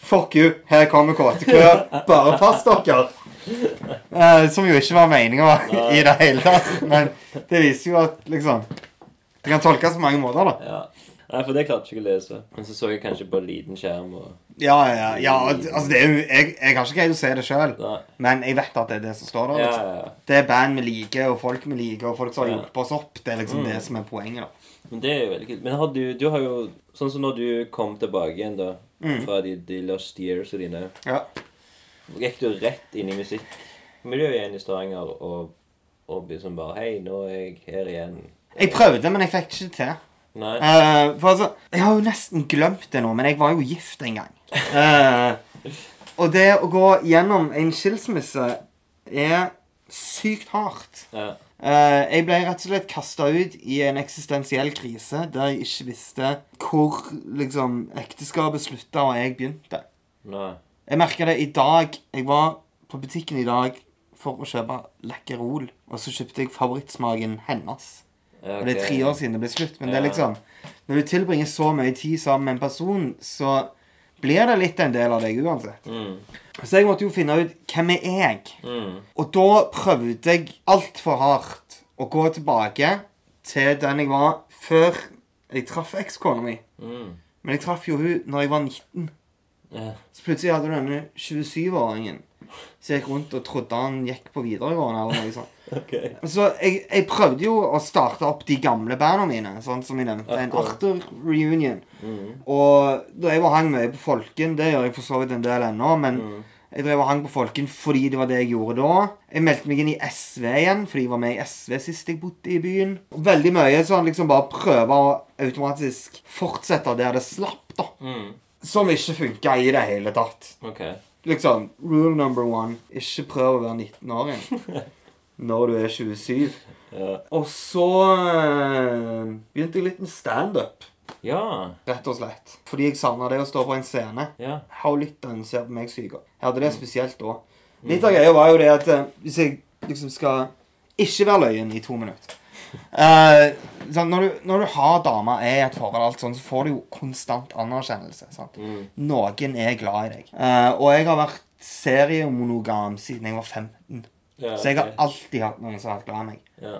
Fuck you, her kommer KTK. Bare pass dere. Uh, som jo ikke var meninga i det hele tatt. Men det viser jo at liksom Det kan tolkes på mange måter, da. ja. Nei, for det klarte jeg ikke å lese. Men så så jeg kanskje på liten skjerm og Ja, ja, ja. Altså, det er jo Jeg, jeg har ikke greid å se det sjøl, men jeg vet at det er det som står der. Liksom. ja, ja. Det er band vi liker, og folk vi liker, og folk som har hjulpet oss opp. Det er liksom Mm. det som er poenget, da. Men det er jo veldig kult. Men har du, du har jo Sånn som når du kom tilbake igjen, da, Mm. fra de, de Lost Years og dine Ja. Gikk du rett inn i musikkmiljøet igjen i Stavanger og, og liksom bare Hei, nå er jeg her igjen. Jeg prøvde, men jeg fikk ikke til. Nei. Eh, for altså, Jeg har jo nesten glemt det nå, men jeg var jo gift en gang. Uh, og det å gå gjennom en skilsmisse er sykt hardt. Ja. Uh, jeg ble rett og slett kasta ut i en eksistensiell krise der jeg ikke visste hvor liksom ekteskapet slutta og jeg begynte. Nei. Jeg merka det i dag. Jeg var på butikken i dag for å kjøpe Lekkerol, og så kjøpte jeg favorittsmaken hennes. Ja, Og det er tre år siden det ble slutt. Men det er liksom Når du tilbringer så mye tid sammen med en person, så blir det litt en del av deg uansett. Mm. Så jeg måtte jo finne ut hvem er jeg Mm. Og da prøvde jeg altfor hardt å gå tilbake til den jeg var før jeg traff ekskona mi. Mm. Men jeg traff jo hun når jeg var 19. Yeah. Så plutselig hadde du denne 27-åringen som gikk rundt og trodde han gikk på videregående. eller noe sånt. okay. Så jeg, jeg prøvde jo å starte opp de gamle bandene mine, sånn som jeg nevnte. En Arthur-reunion. Mm. Og da jeg var hang mye på Folken, det gjør jeg for så vidt en del ennå, men Mm. jeg drev og hang på Folken fordi det var det jeg gjorde da. Jeg meldte meg inn i SV igjen, fordi jeg var med i SV sist jeg bodde i byen. Og veldig mye sånn liksom bare prøve å automatisk fortsette der det slapp, da. Mm. Som ikke funka i det hele tatt. Ok. Liksom, rule number one ikke prøv å være 19 år igjen når du er 27. Ja. Og så eh, begynte jeg litt med standup. Ja. rett og slett. Fordi jeg savna det å stå på en scene. Ja. How lytteren ser på meg syke. Jeg hadde det spesielt da. Litt av greia var jo det at eh, hvis jeg liksom skal ikke være løyen i to minutter eh, sånn, når, du, når du har dame er i et forhold, alt sånn, så får du jo konstant anerkjennelse. Mm. Noen er glad i deg. Uh, og jeg har vært seriemonogam siden jeg var 15. ja Så jeg har alltid hatt noen som har vært glad i meg. ja.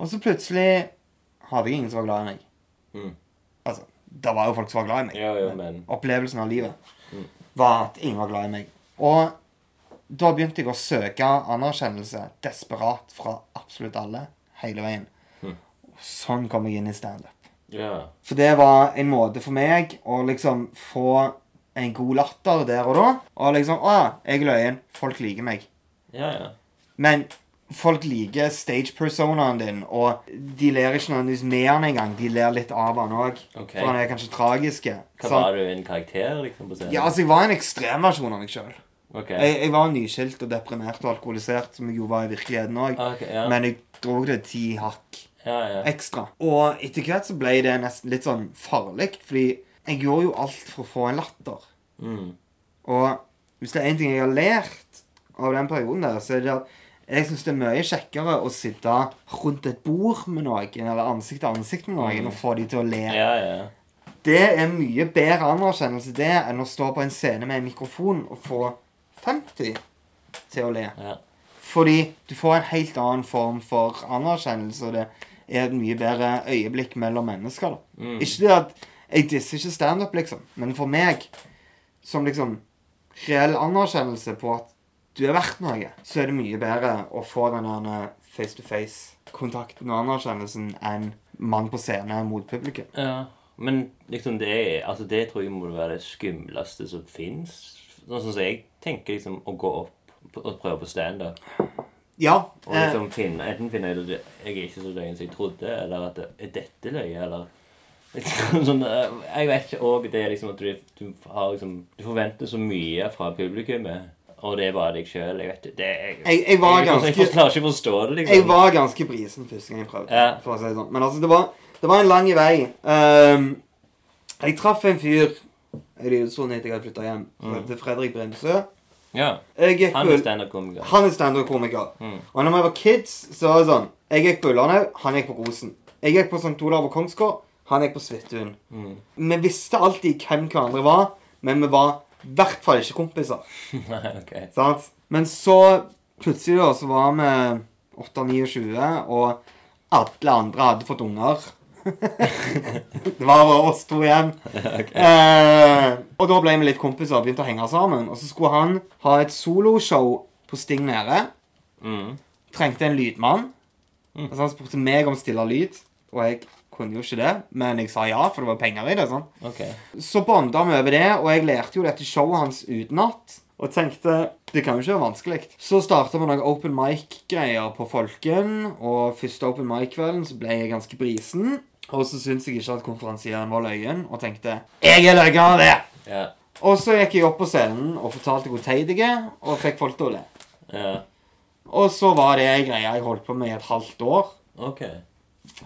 Og så plutselig hadde jeg ingen som var glad i meg. Mm. Altså, det var jo folk som var glad i meg. Ja, jo, men Opplevelsen av livet Mm. var at ingen var glad i meg. Og da begynte jeg å søke anerkjennelse desperat fra absolutt alle hele veien. Sånn kom jeg inn i standup. Yeah. For det var en måte for meg å liksom få en god latter der og da. Og liksom Å jeg er løyen. Folk liker meg. Yeah, yeah. Men folk liker stage-personaen din, og de ler ikke nødvendigvis med han engang. De ler litt av han òg. okay. For han er kanskje tragiske. Hva Sånn- var du, en karakter, liksom, på scenen? Ja, altså, jeg var en ekstremversjon av meg sjøl. Okay. Jeg, jeg var nyskilt og deprimert og alkoholisert, som jeg jo var i virkeligheten òg. Okay, ja. Men jeg dro det ti hakk Ja, ja. ekstra. Og etter hvert så ble det nesten litt sånn farlig, fordi jeg gjorde jo alt for å få en latter. Mm. Og hvis det er én ting jeg har lært av den perioden der, så er det at jeg syns det er mye kjekkere å sitte rundt et bord med noen, eller ansikt til ansikt med noen, og få de til å le. Ja, ja. Det er mye bedre anerkjennelse det enn å stå på en scene med en mikrofon og få 50 til å le. Ja. Fordi du får en helt annen form for anerkjennelse, og det er et mye bedre øyeblikk mellom mennesker. da. Mm. Ikke det at jeg disser ikke standup, liksom, men for meg, som liksom reell anerkjennelse på at du er verdt noe, så er det mye bedre å få den face-to-face-kontakten og anerkjennelsen enn mann på scene mot publikum. ja. Men liksom det er, altså det tror jeg må være det skumleste som fins. Sånn som jeg tenker liksom å gå opp og prøve på standup. Ja. Og Eh, liksom finne, enten finne ut at jeg er ikke så løyen som jeg trodde, eller at det, er dette løye, eller liksom, sånn, eh, Jeg vet ikke òg det er liksom at du, du har liksom Du forventer så mye fra publikummet, og det bare deg sjøl. Jeg vet det er, Jeg- jeg var jeg, jeg, ganske- klarer ikke å forstå det, liksom. jeg var ganske brisen første gang jeg prøvde. Ja. For å si det sånn. Men altså, det var, det var en lang vei. Um, jeg traff en fyr Lillestrøm etter jeg hadde flytta hjem. Mm. Til Fredrik Bremsø. Ja. Han er standup-komiker. Han er standup-komiker. Mm. Og når vi var kids, så var det sånn Jeg gikk på Ullandhaug, han gikk på Rosen. Jeg gikk på St. Olav og Kongsgård, han gikk på Svithun. Mm. Vi visste alltid hvem hverandre var, men vi var i hvert fall ikke kompiser. Nei, ok. Sant? Men så plutselig da, så var vi 8-29, og alle andre hadde fått unger. Det var bare oss to igjen. eh, og da ble vi litt kompiser og begynte å henge sammen. Og så skulle han ha et soloshow på Sting Nede. Mm. Trengte en lydmann. Mm. Altså han spurte meg om stille lyd, og jeg kunne jo ikke det. Men jeg sa ja, for det var penger i det. sånn. Okay. Så bonda vi over det, og jeg lærte jo dette showet hans utenat. Og tenkte det kan jo ikke være vanskelig. Så starta vi noen open mic-greier på Folken. Og første open mic-kvelden så ble jeg ganske brisen. Og så syntes jeg ikke at konferansieren var løyen, og tenkte jeg er løyen av det. Ja. Og så gikk jeg opp på scenen og fortalte hvor teit jeg er, og fikk folk til å le. ja. Og så var det ei greie jeg holdt på med i et halvt år. Ok.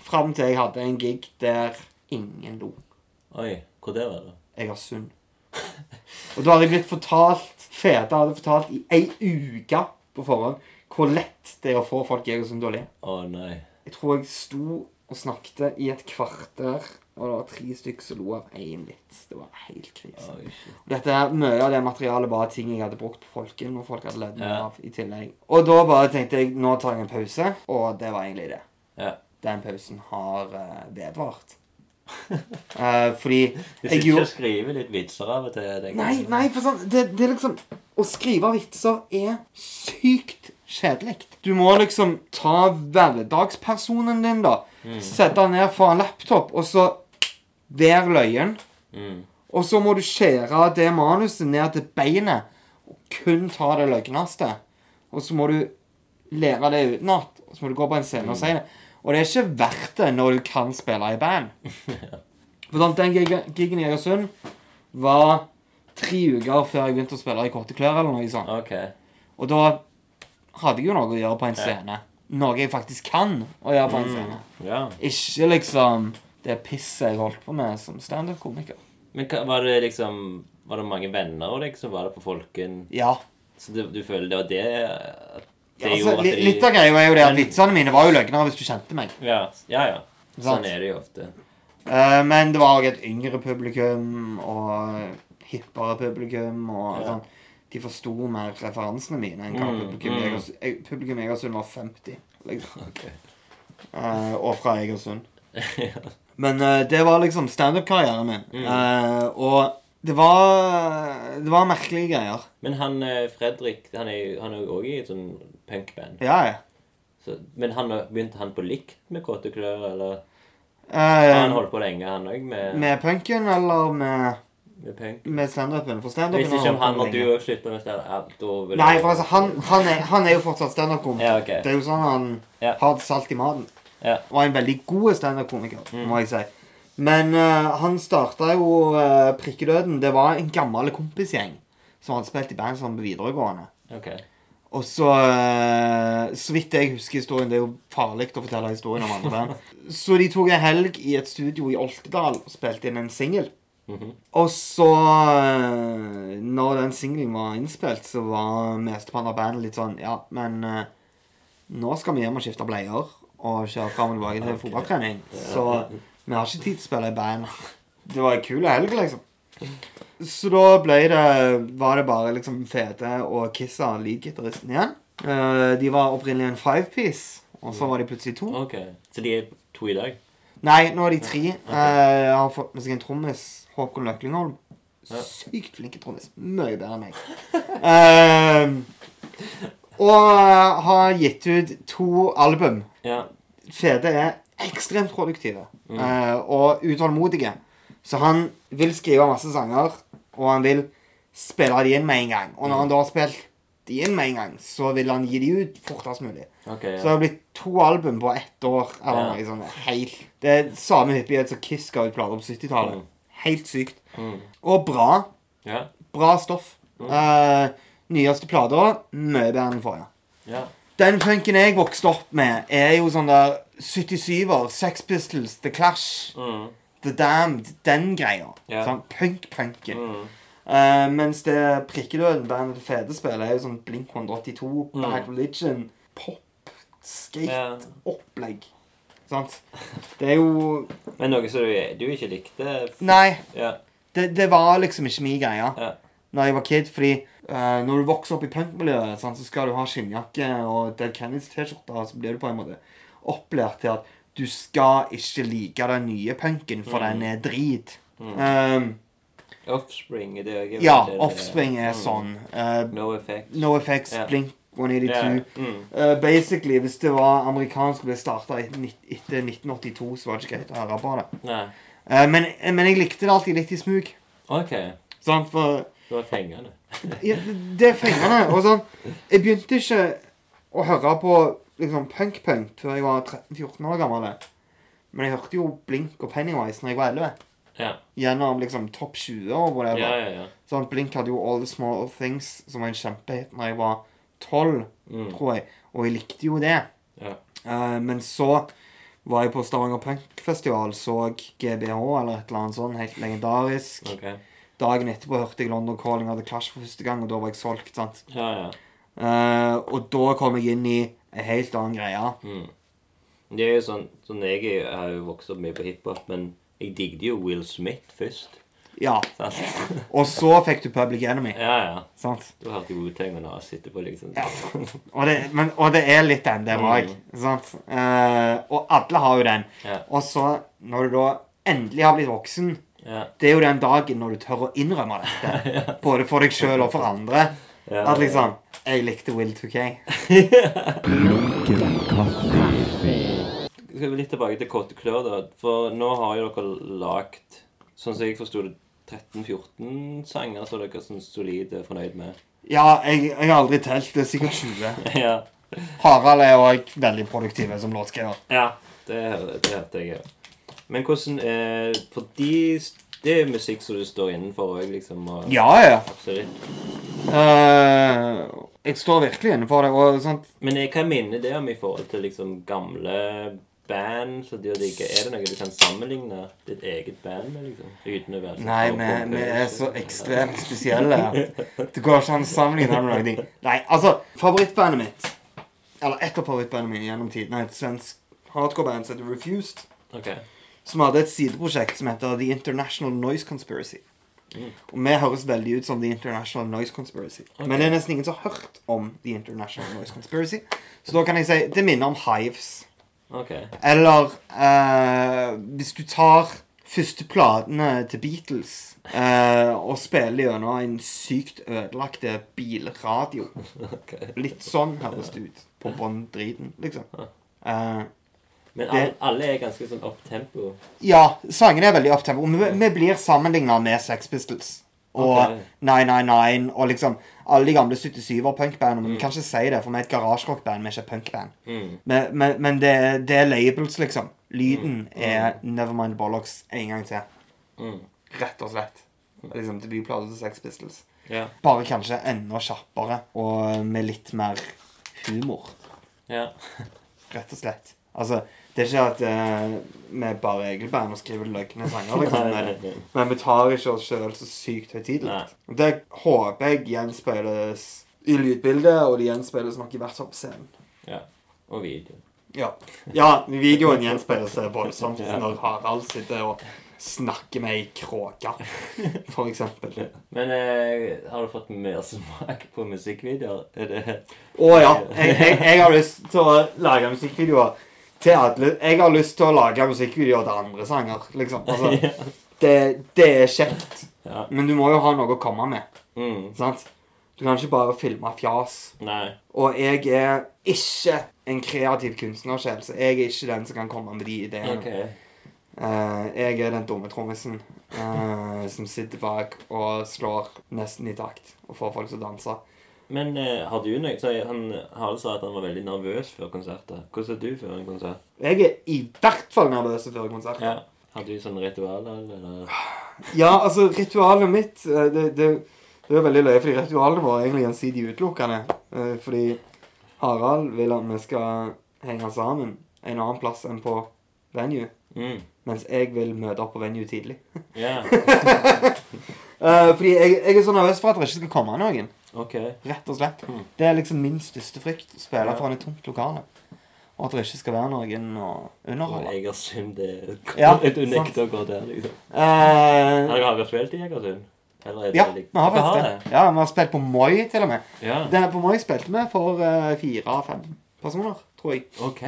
Fram til jeg hadde en gig der ingen lo. Oi. Hvor det var det? Egersund. Og da hadde jeg blitt fortalt Fete hadde fortalt i ei uke på forhånd hvor lett det er å få folk i Egersund til å le. Å nei. Jeg tror jeg sto og snakket i et kvarter, og det var tre stykker som lo av én vits. Det var helt krise. Oh, Dette, Mye av det materialet var ting jeg hadde brukt på Folken, og folk hadde ledd meg Ja. av i tillegg. Og da bare tenkte jeg nå tar jeg en pause, og det var egentlig det. Yeah. Den pausen har uh, vedvart. uh, fordi Du sitter ikke og skriver litt vitser av og til? Nei, nei, for sånn det, det er liksom Å skrive vitser er sykt kjedelig. Du må liksom ta hverdagspersonen din, da. Sette den ned foran laptop, og så være løyen. Mm. Og så må du skjære det manuset ned til beinet og kun ta det løgneste. Og så må du lære det utenat. Og så må du gå på en scene og si det. Og det er ikke verdt det når du kan spille i band. For Den gig- gigen i Egersund var tre uker før jeg begynte å spille i Korte klær. eller noe sånt. Okay. Og da hadde jeg jo noe å gjøre på en scene. Noe jeg faktisk kan å gjøre på en scene. Ja. Ikke liksom det pisset jeg holdt på med som standup-komiker. Men var det liksom Var det mange venner og deg som var det på Folken? Ja. Så du, du føler det var det det altså, gjorde at de litt av greia er jo det at vitsene mine var jo løgnere hvis du kjente meg. Ja, ja. ja. Sånn er det jo ofte. Uh, men det var òg et yngre publikum og hippere publikum. og Ja. sånn. De forsto mer referansene mine enn hva Mm, publikum mm. i Egersund Publikum Egersund var 50. Liksom. Okay. Uh, og fra Egersund. Men uh, det var liksom standup-karrieren min. Mm. Uh, og det var Det var merkelige greier. Men han eh, Fredrik Han er jo han òg i et sånn punkband. Ja, ja. Så, men han, begynte han på likt med Kåte klør, eller Eh, har han holdt på lenge, han òg, med, med punken eller med, med med standupen? For standupen Hvis ikke om han og du òg slutter med stand ja, da vil Nei, for altså, han, han, er, han er jo fortsatt standup-komiker. Ja, okay. Det er jo sånn han Ja. har salt i maten. Ja. Og er en veldig god standup-komiker, Mm. må jeg si. Men uh, han starta jo uh, Prikkedøden. Det var en gammel kompisgjeng som hadde spilt i band sammen på videregående. Ok. Og så uh, Så vidt jeg husker historien Det er jo farlig å fortelle historien om andre band. Så de tok en helg i et studio i Oltedal og spilte inn en singel. Mhm. Og så eh, Når den singelen var innspilt, så var mesteparten av bandet litt sånn Ja, men eh, nå skal vi hjem og skifte bleier og kjøre fram og tilbake til fotballtrening. Så vi har ikke tid til å spille i band. Det var en kul helg, liksom. Så da ble det Var det bare liksom Fete og Kissa, leadgitaristen, igjen. Eh, de var opprinnelig en five-piece, og så var de plutselig to. Okay. Så de er to i dag? Nei, nå er de tre. Okay. jeg har fått med seg en trommis, Håkon Løklingholm. Ja. Sykt flink trommis. Mye bedre enn meg. Eh, og har gitt ut to album. Ja. Fede er ekstremt produktive eh, og utålmodige. Så han vil skrive masse sanger, og han vil spille de inn med en gang. Og når han da har spilt de inn med en gang, så vil han gi de ut fortest mulig. Ok, Så det har blitt to album på ett år. Eller Ja. noe sånt. Helt Det er samme hyppighet som Kiss ga ut plater på 70-tallet. Mm. Helt sykt. Mm. Og bra. Yeah. Bra stoff. Eh, nyeste plata mye bedre enn forrige. Yeah. Den punken jeg vokste opp med, er jo sånn der 77-er, Sex Pistols, The Clash, Mm. The Damned, den greia. Yeah. Sånn punk-punken. Mm. Eh, mens det Prikkedøden, bandet til Fede spiller, er jo sånn Blink 182, Mm. Bad Religion, pop, Ja. skate-opplegg. Sant? Det er jo Men noe som du, du ikke likte? Nei, Ja. det, det var liksom ikke min greie Ja. Når jeg var kid. Fordi uh, når du vokser opp i punkmiljøet, så skal du ha skinnjakke og Dead Kennedys T-skjorte. Så blir du på en måte opplært til at du skal ikke like den nye punken, for Mm. den er drit. Um, Offspring er det òg? ja, Offspring er sånn. Uh, No Effects. no Effects, yeah. Blink 182. Yeah. Mm. Uh, basically, hvis det var amerikansk og ble starta etter 1982, så var det ikke greit å høre på det. Nei. Uh, men, men jeg likte det alltid litt i smug. OK. Sånn, For Det var fengende. ja, det, det er fengende. Og sånn Jeg begynte ikke å høre på liksom punk-punk før jeg var 13-14 år gammel. Men jeg hørte jo Blink og Pennywise når jeg var 11. Ja. Gjennom liksom topp 20 og whatever. Ja, ja, ja. Sånn, Blink hadde jo All The Small Things, som var en kjempehit når jeg var 12, Mm. tror jeg. Og jeg likte jo det. Ja. Uh, men så var jeg på Stavanger Punkfestival, så GBH eller et eller annet sånt, helt legendarisk. Okay. Dagen etterpå hørte jeg London Calling hadde Clash for første gang, og da var jeg solgt. sant? Ja, ja. Uh, og da kom jeg inn i en helt annen greie. Mm. Det er jo sånn, sånn jeg har jo vokst opp mye på hiphop, men jeg digget jo Will Smith først. Ja. Sant? Og så fikk du Public Enemy. Ja, ja. sant? Du har jo gode ting med Nas etterpå, liksom. Ja. Og det, men, og det er litt den der òg. sant? Eh, og alle har jo den. Ja. Og så, når du da endelig har blitt voksen Ja. Det er jo den dagen når du tør å innrømme dette. Både for deg sjøl og for andre. Ja, At liksom Jeg likte Will 2K. Skal vi litt tilbake til Kåte klør, da. For nå har jo dere lagt, sånn som jeg forsto det, 13-14 sanger som dere er solid er fornøyd med. Ja, jeg, jeg har aldri telt. Det er sikkert 20. ja. Harald er òg veldig produktiv som låtskriver. ja. Det, hø- det hørte jeg òg. Men hvordan eh, For de, det er musikk som du står innenfor òg, liksom? Og, Ja, ja. Absolutt. Uh, jeg står virkelig innenfor det. Og sant? Men eh, hva minner det om i forhold til liksom gamle band som du digger? Er det noe du kan sammenligne ditt eget band med, liksom? Uten å være så Nei, vi, vi er så ekstremt spesielle. Det går ikke an å sammenligne med noen ting. Nei, altså, favorittbandet mitt Eller et av favorittbandene mine gjennom tiden er et svensk hardcore-band som heter Refused. Okay. Som hadde et sideprosjekt som heter The International Noise Conspiracy. Og vi høres veldig ut som The International Noise Conspiracy. Men det er nesten ingen som har hørt om The International Noise Conspiracy. Så da kan jeg si det minner om Hives. Ok. Eller eh, hvis du tar første platene til Beatles eh, og spiller gjennom en sykt ødelagte bilradio. Litt sånn høres det ut på bånn driten, liksom. Eh, Men Det- alle, alle er ganske sånn opptempo. ja, sangene er veldig opptempo. Vi, vi blir sammenligna med Sex Pistols. Og okay. 999 og liksom alle de gamle 77er-punkbandene. Men vi kan ikke si det, for vi er et garasjerockband, vi er ikke et punkband. Mm. Men, men, men det, det er labels, liksom. Lyden er Nevermind Bollocks en gang til. Mm. Rett og slett. Liksom Debutplate til Sex Pistols. Yeah. Bare kanskje enda kjappere og med litt mer humor. Yeah. Rett og slett. Altså, det er ikke at eh, vi bare egentlig og skriver løgne sanger, liksom. Nei, nei, Men, nei. men vi tar ikke oss sjøl så sykt høytidelig. Det håper jeg gjenspeiles i lydbildet, og det gjenspeiles nok i hvert fall på scenen. ja. Og video. Ja. ja, videoen gjenspeiles voldsomt Ja. når Harald sitter og snakker med ei kråke, for eksempel. Men eh, har du fått mer smak på musikkvideoer? Er det Å ja. Jeg, jeg, jeg har lyst til å lage musikkvideoer til alle Jeg har lyst til å lage musikkvideoer til andre sanger, liksom. Altså, det, det er kjekt. Ja. Men du må jo ha noe å komme med. Mm. sant? Du kan ikke bare filme fjas. Nei. Og jeg er ikke en kreativ kunstnersjel, så jeg er ikke den som kan komme med de ideene. Okay. Uh, jeg er den dumme trommisen uh, som sitter bak og slår nesten i takt og får folk til å danse. Men eh, har du noe så Han Harald sa at han var veldig nervøs før konserter. Hvordan er du før en konsert? Jeg er i hvert fall nervøs før konsert. Ja. Har du sånne ritualer, eller? Ja, altså, ritualet mitt eh, Det, det, det er veldig løye, fordi ritualet vårt er egentlig gjensidig utelukkende. Eh, Fordi Harald vil at vi skal henge sammen en annen plass enn på venue. Mm. Mens jeg vil møte opp på venue tidlig. Yeah. Fordi jeg, jeg er så nervøs for at det ikke skal komme noen. Ok. Rett og slett. Mm. Det er liksom min største frykt. Å spille Ja. foran et tomt lokale. Og at det ikke skal være noen å Og. Egersund, det Ja, Du nekter å gå der, liksom. Uh, Har dere spilt i Egersund? Eller er ja, vi har faktisk det. Ja, vi har spilt på Moi, til og med. Ja. Det, på Moi spilte vi for uh, fire-fem personer, tror jeg. Ok.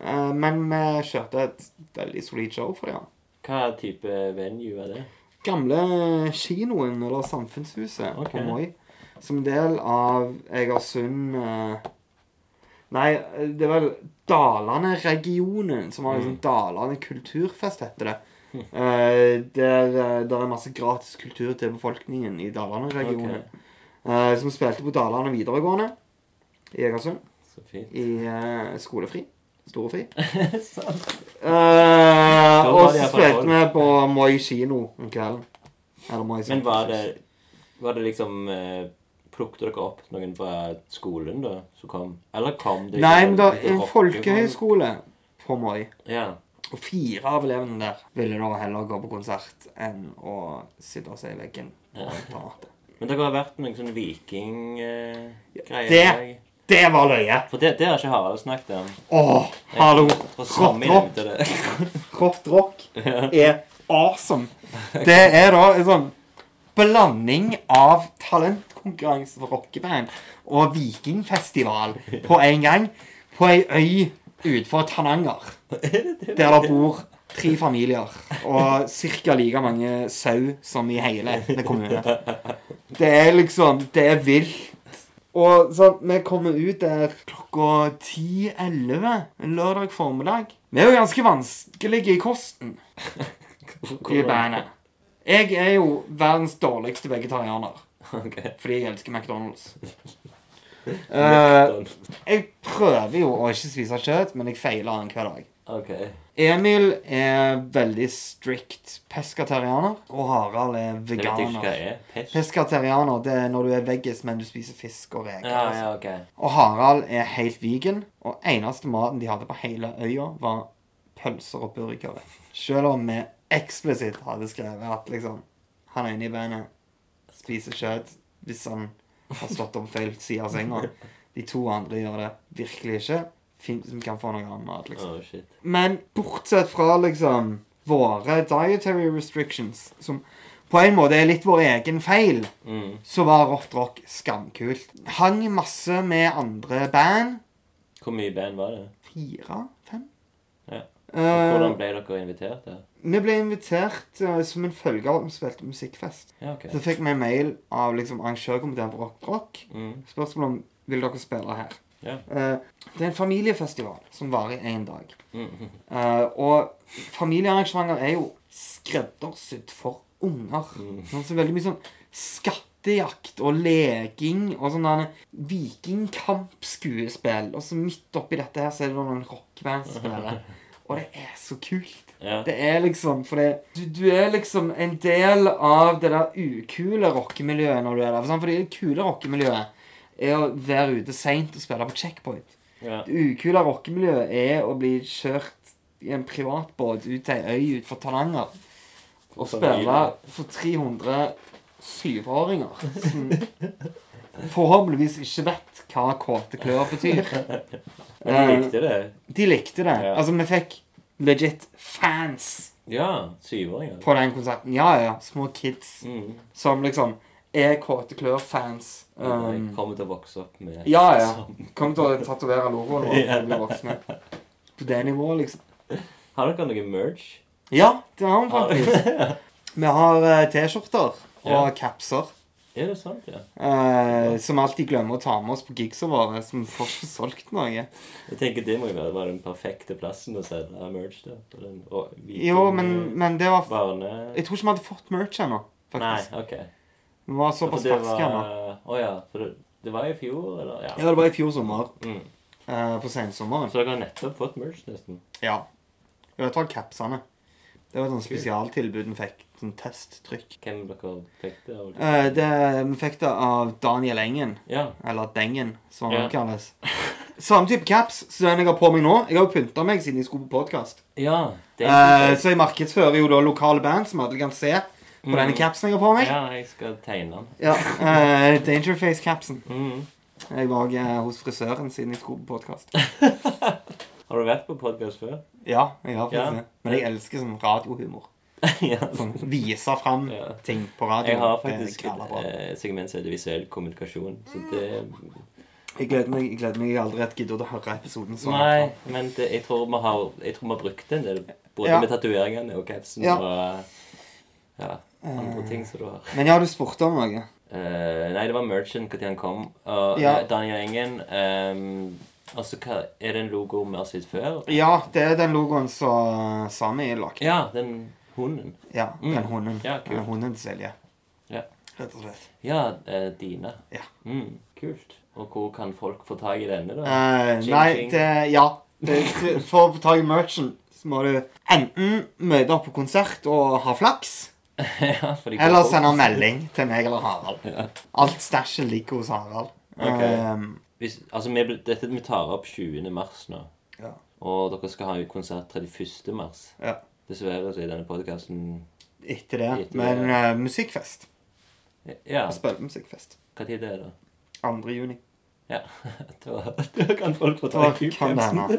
Uh, men vi kjørte et veldig solid show for dem. Hva type venue er det? Gamle kinoen, eller Samfunnshuset, okay. på Moi. Som del av Egersund eh, Nei, det er vel Dalane-regionen, som har liksom Dalane kulturfest, heter det. Eh, der eh, der er masse gratis kultur til befolkningen i Dalane-regionen. Eh, som spilte på Dalane videregående i Egersund. Så fint. I eh, skolefri. Storefri. Sant. Eh, var og så spilte vi på Moi kino om kvelden. Eller Moi Men var det, var det liksom eh, Plukket dere opp noen fra skolen da som kom? Eller kom det Nei, men det er en folkehøyskole på Moi. Ja. Og fire av elevene der ville da heller gå på konsert enn å sitte og se i veggen mat. Men dere har vært noen sånne vikinggreier? Det- Det var løye! For det, det har ikke Harald snakket om. Åh, hallo! Rått Rock, rock. er awesome. Det er da sånn blanding av talentkonkurranse for rockeband og vikingfestival på en gang. På ei øy utenfor Tananger. Der det bor tre familier og ca. like mange sau som i hele kommune. Det er liksom Det er vilt. Og sånn, vi kommer ut der klokka 10-11 en lørdag formiddag. Vi er jo ganske vanskelige i kosten i bandet. Jeg er jo verdens dårligste vegetarianer Ok. fordi jeg elsker McDonald's. uh, jeg prøver jo å ikke spise kjøtt, men jeg feiler annenhver dag. ok. Emil er veldig strict peskatarianer, og Harald er Det veganer. er. Pest? Peskatarianer det er når du er veggis, men du spiser fisk og reker. Ja, altså. ja, ok. Og Harald er helt vegan, og eneste maten de hadde på hele øya, var pølser og burgere. Selv om vi eksplisitt hadde skrevet at liksom han inne i bandet spiser kjøtt hvis han har stått opp feil side av senga. De to andre gjør det virkelig ikke. Vi kan få noe annen mat, liksom. Oh. Men bortsett fra liksom våre dietary restrictions, som på en måte er litt vår egen feil, Mm. så var Rått Rock skamkult. Hang masse med andre band. Hvor mye band var det? Fire? Fem? Ja. Eh, Hvordan ble dere invitert der? Vi ble invitert uh, som en følge av at vi spilte musikkfest. Ja, okay. Så fikk vi en mail av liksom arrangørkomiteen på Rock Rock. Mm. Spørsmål om vil dere spille her. Yeah. Uh, det er en familiefestival som varer i én dag. Mm. Eh, og familiearrangementer er jo skreddersydd for unger. Mm. Sånn, så veldig mye sånn skattejakt og leking og sånn vikingkampskuespill. Og så midt oppi dette her så er det noen rockeband spiller. Og det er så kult. Ja. Det er liksom For det, du, du er liksom en del av det der ukule rockemiljøet når du er der. For, sant? for det kule rockemiljøet er å være ute seint og spille på checkpoint. ja. Det ukule rockemiljøet er å bli kjørt i en privatbåt ut til ei øy utenfor Tananger og spille for 300 syvåringer som forhåpentligvis ikke vet hva kåte klør betyr. Men du likte det? De likte det. Ja. Altså, vi fikk legit fans Ja. Syvåringer. på den konserten. Ja, ja. Små kids Mm. som liksom er Kåte Klør-fans. Jeg Um, kommer til å vokse opp med ja, ja. Kommer til å tatovere logoen vår når vi blir voksne. På det nivået, liksom. Har dere noe merch? Ja, det har vi faktisk. Vi har eh, T-skjorter og Ja. capser. Er det sant, ja? eh, som alltid glemmer å ta med oss på gigsa våre. Som får ikke solgt noe. Jeg tenker Det må jo være være den perfekte plassen å selge merch der. på den, og Jo, men, men det var Barne... Jeg tror ikke vi hadde fått merch ennå. Nei, faktisk. OK. Vi var såpass ferske ennå. Å ja. For det, det var i fjor, eller? Ja. Ja, det var i fjor sommer. Mm. eh, på sensommeren. Så dere har nettopp fått merch, nesten? Ja. Jeg tar capsene. Det var et sånn spesialtilbud vi fikk. Sånn testtrykk. Hvem dere fikk det av? Eh, det, vi fikk det av Daniel Engen. Ja. Eller Dengen, som han Ja. kalles. Samme type caps som den jeg har på meg nå. Jeg har jo pynta meg siden jeg skulle på podkast. ja Eh, så jeg markedsfører jo da lokale band som alle kan se på Mm. denne capsen jeg har på meg. Ja, jeg skal tegne den. Ja, eh, Dangerface-capsen. Mm. Jeg var eh, hos frisøren siden jeg skulle på podkast. Har du vært på podkast før? Ja, jeg har faktisk det. Men jeg elsker sånn radiohumor. ja. Sånn vise fram Ja. ting på radio. Jeg har faktisk et eh, segment som heter visuell kommunikasjon. Så det Jeg gleder meg, jeg gleder meg aldri at gidder å høre episoden sånn. Nei, men det, jeg, tror vi har, jeg tror vi har brukt en del. Både Ja. med tatoveringene og capsen Ja. og ja, andre ting som du har. Men ja, du spurte om noe. Uh, nei, det var merchant når han kom. Og Ja. eh, Daniel Engen ehm, Altså, hva, er det en logo vi har sett før? Ja, det er den logoen som Sami lagde. Ja, den hunden. Ja, Mm. den hunden. Ja, kult. Den hunden til Silje. Ja. Rett og slett. Ja, eh, Dine. Ja. Mm, kult. Og hvor kan folk få tak i denne, da? Eh, Ching, nei, ching. det Ja. Det, for å få tak i merchen så må du enten møte opp på konsert og ha flaks, ja, eller sende melding til meg eller Harald. Ja. Alt stæsjet ligger hos Harald. Ok. Ehm, Hvis, altså, vi, dette vi tar opp 20. mars nå. Ja. Og dere skal ha en konsert 31. mars. Ja. Dessverre så er denne podkasten etter det. Etter Men det. Uh, musikkfest. Ja, Spillemusikkfest. hva tid er det? 2. juni. Ja, da, da kan folk få ta hende.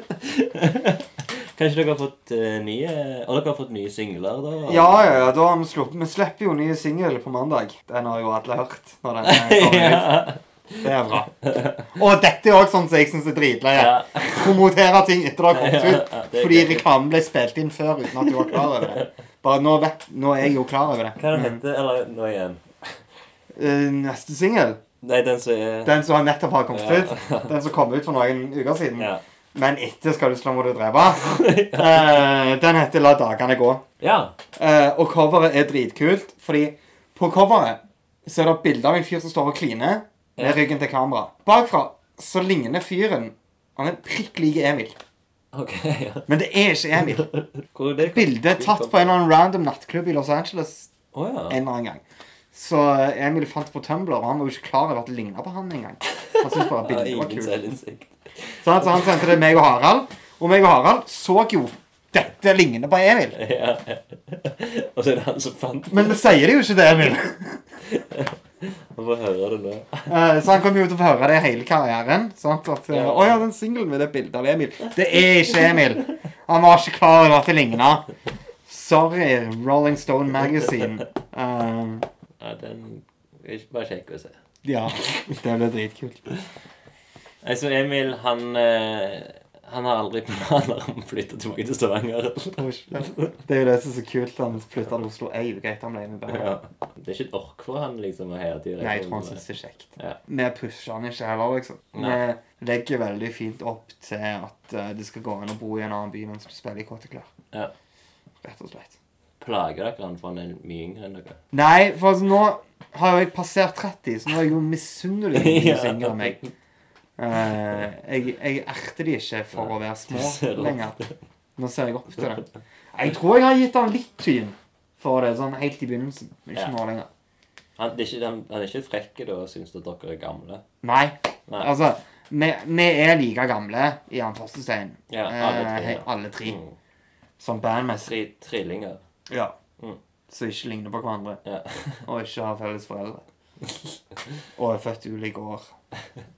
Kanskje dere har fått uh, nye Og dere har fått nye singler, da? Ja, ja, ja, da har vi sluppet Vi slipper jo nye singel på mandag. Den har jo alle hørt. Når den kommer ut. ja. Det er bra. Og dette er òg sånn som jeg syns er dritløye. ja. Promotere ting etter det har kommet Ja, ut. ja, er Fordi reklamen ble spilt inn før uten at du var klar over det. Bare nå, vet, nå er jeg jo klar over det. Hva er det hette? Eller nå igjen? Uh, neste singel, Nei, den som er den som nettopp har kommet Ja. ut, den som kom ut for noen uker siden, Ja. men etter 'Skal du slå, må du drepe', uh, den heter 'La dagene gå'. ja. Eh, og coveret er dritkult, fordi på coveret så er det et bilde av en fyr som står og kliner med ryggen til kamera. Bakfra så ligner fyren Han er prikk lik Emil. OK. ja. Men det er ikke Emil. Hvor er det Bildet er tatt på en eller annen random nattklubb i Los Angeles oh, ja. en eller annen gang. Så eh, Emil fant på Tumblr, og han var jo ikke klar over at det ligna på han engang. Han syntes bare ja bildet var kult. Så han, så han sendte det meg og Harald. Og meg og Harald så jo Dette ligner på Emil. Ja. Og så er det han som fant Men vi sier det jo ikke til Emil. Han får høre det nå. Eh, Så han kommer jo til å få høre det hele karrieren. Sant? At, ja. Å ja, den singelen med det bildet av Emil. Det er ikke Emil. Han var ikke klar over at det ligna. Sorry, Rolling Stone Magazine. Uh, Ja, den var kjekk å se. ja, det ble dritkult. Altså, Emil, han eh, Han har aldri planer om å flytte tilbake til Stavanger. Det er jo det som er så kult. Han flytta til Oslo ei uke etter han ble med. Ja. Det er ikke et ork for han liksom å hele tiden Nei, jeg tror han syns det er kjekt. Ja. Vi pusher han ikke heller, liksom. Nei. Vi legger veldig fint opp til at eh, det skal gå an å bo i en annen by mens du spiller i Kåteklær. Ja. Rett og slett. Plager dere han for han er mye yngre enn dere? Nei, for altså, nå har jo jeg passert 30, så nå er jeg jo misunnelig på yngre enn meg. Eh, jeg, jeg erter de ikke for å være små lenger. Nå ser jeg opp til det. Jeg tror jeg har gitt han litt tyn for det, sånn helt i begynnelsen. men Ikke Ja. nå lenger. Han, er ikke, han, han er ikke frekk da og syns at dere er gamle? Nei. Nei. Altså, vi, vi er like gamle i Jan Forstestein. Ja, alle tre, Eh, ja. alle tre. Mm. Som bandmessig. Tre trillinger. Ja. Mm. Som ikke ligner på hverandre. Ja. Og ikke har felles foreldre. Og er født ulike år.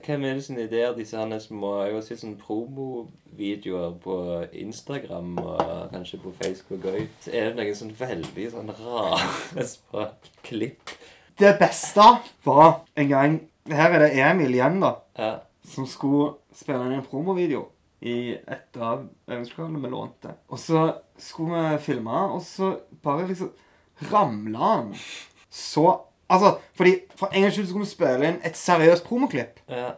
Hvem er det sine ideer, disse her små Jeg har sett sånne promovideoer på Instagram og kanskje på Facebook òg. Er det noen sånn veldig sånn rare små klipp. Det beste var en gang Her er det Emil igjen, da. Ja. Som skulle spille inn en promovideo i et av øvingslokalene vi lånte. Og så skulle vi filme, og så bare liksom ramla han så Altså, fordi for en gangs skyld skulle vi spille inn et seriøst promoklipp. ja.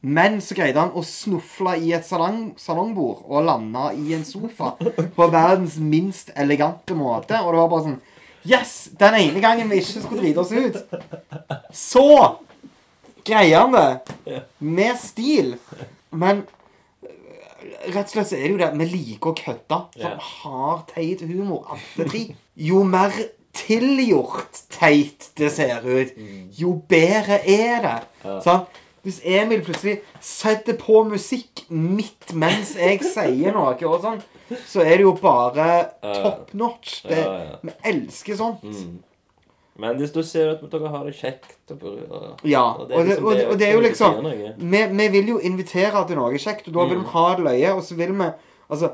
Men så greide han å snufle i et salong, salongbord og lande i en sofa på verdens minst elegante måte. Og det var bare sånn Yes! Den ene gangen vi ikke skulle drite oss ut, så greier han det. Med stil. Men rett og slett så er det jo det Vi liker å kødde. Sånn hard, teit humor. Alle tre. Jo mer tilgjort teit det ser ut, jo bedre er det. Ja. Hvis Emil plutselig setter på musikk midt mens jeg sier noe, og sånn, så er det jo bare top notch. Det, Ja, ja. Vi elsker sånt. Mm. Men hvis du ser at dere har det kjekt. Og, og, Ja, og og det, og, og det er jo liksom vi, vi vil jo invitere til noe kjekt, og da vil Mm. vi ha det løye. Og så vil vi Altså,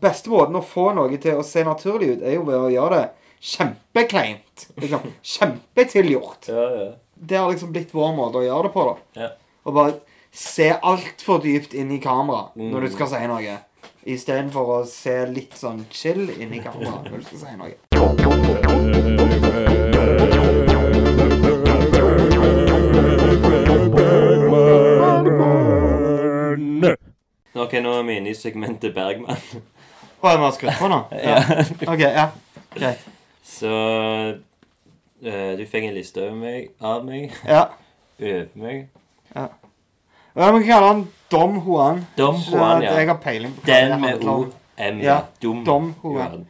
beste måten å få noe til å se naturlig ut, er jo ved å gjøre det kjempekleint. Liksom. Kjempetilgjort. Ja, ja. Det har liksom blitt vår måte å gjøre det på, da. Ja. Og bare se altfor dypt inn i kamera når du Mm. skal si noe. Istedenfor å se litt sånn chill inn i kamera når du skal si noe. Ok, nå er vi inne i segmentet Bergman. Å, det må ha skrudd på nå? Ja. OK, ja. Greit. Så eh, du fikk en liste over meg, av meg, Ja. over meg. ja. Vi kan kalle han Dom Juan. Dom Ikke Juan, ja. Jeg har peiling på hva det Den med handler om. O-M. Ja, Dom, Dom Juan.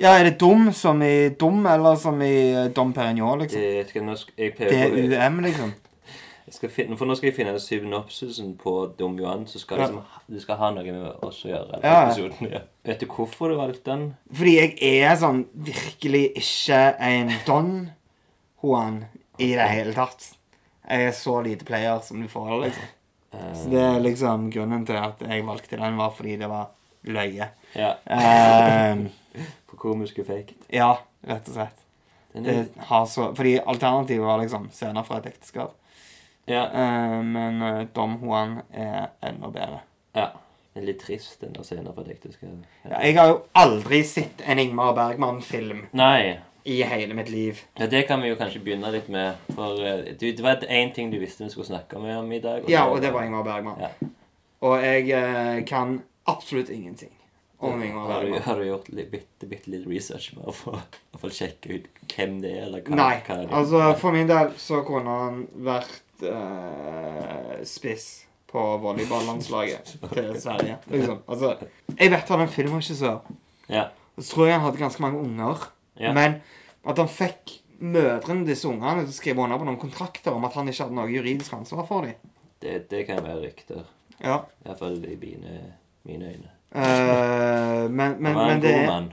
Ja, er det dum som i dum, eller som i eh, Dom Perignon, liksom? Det, skal, nå skal, jeg prøver på- D-U-M, liksom? Finne, For nå skal jeg finne synopsisen på Dom Juan, så skal Ja. liksom, du skal ha noe med oss å gjøre. Ja, episoden, ja. Vet du hvorfor du valgte den? Fordi jeg er sånn virkelig ikke en Don Juan i det hele tatt. Jeg er så lite player som du får, liksom. Så det er liksom grunnen til at jeg valgte den, var fordi det var løye. ja, Ehm, på komisk effekt. ja, rett og slett. Det har så, fordi alternativet var liksom scener fra et ekteskap. Ja, Ehm, men eh, Dom Juan er enda bedre. ja. Det er litt trist, den der scenen på et ekteskap. Ja, jeg har jo aldri sett en Ingmar Bergman-film Nei. i hele mitt liv. Ja, Det kan vi jo kanskje begynne litt med. For eh, du, det var én ting du visste vi skulle snakke med om i dag. Ja, og det var Ingmar Bergman. Ja. Og jeg eh, kan absolutt ingenting om Ingmar Har du, Bergman. har du gjort litt, bitte, bitte litt research med å få, sjekke ut hvem det er? Eller hva, Nei. hva det er? Altså, for min del så kunne han vært eh, spiss på volleyballandslaget til Sverige. Liksom. Altså, jeg vet han er filmregissør. Ja. Og så tror jeg han hadde ganske mange unger. Ja. Men at han fikk mødrene disse ungene til å skrive under på noen kontrakter om at han ikke hadde noe juridisk ansvar for dem. Det, det kan være rykter. Ja. Iallfall i mine, mine øyne. Uh, men, men, Han var men en det god mann.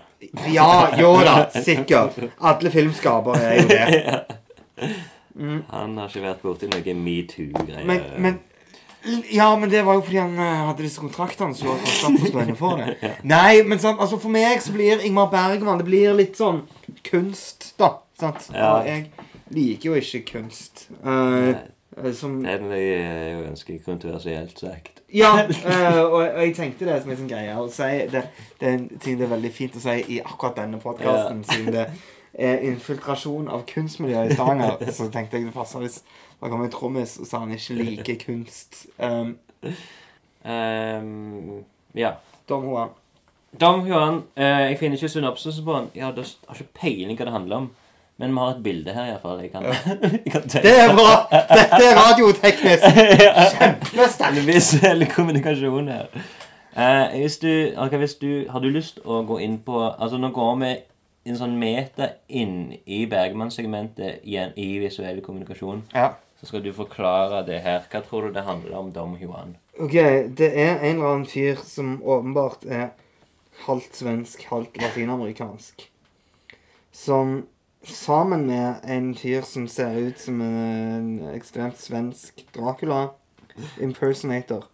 Ja, jo da, sikkert. Alle filmskapere er jo det. Han har ikke vært borti noe metoo-greier. Men, men Ja, men det var jo fordi han eh, hadde disse kontraktene så han slapp å stå inne for det. Nei, men sant, altså for meg så blir Ingmar Bergman Det blir litt sånn kunst, da. Sant? Ja. Og jeg liker jo ikke kunst. Uh, som Det er jo ganske kontroversielt sagt. Ja, eh, og, og jeg tenkte det som en sånn greie å si. Det, det er en ting det er veldig fint å si i akkurat denne podkasten, siden det infiltrasjon av kunstmiljøet i Stavanger. Så tenkte jeg det passer hvis det kom en trommis og sa han ikke liker kunst. Um, um, ja. Dom Juan. Dom Juan, Uh, jeg finner ikke synopsis på han. Jeg har, har ikke peiling hva det handler om. Men vi har et bilde her, iallfall. Jeg kan, jeg kan. Det er bra! Dette er radioteknisk. Kjempesterkt. Visuell kommunikasjon her. Uh, hvis du, okay, hvis du, Har du lyst å gå inn på Altså, nå går vi en sånn meta inn i Bergman-segmentet i visuell kommunikasjon. Ja. Så skal du forklare det her. Hva tror du det handler om Dom Juan? Ok, det er en eller annen fyr som åpenbart er halvt svensk, halvt latinamerikansk. Som sammen med en fyr som ser ut som en ekstremt svensk Dracula impersonator,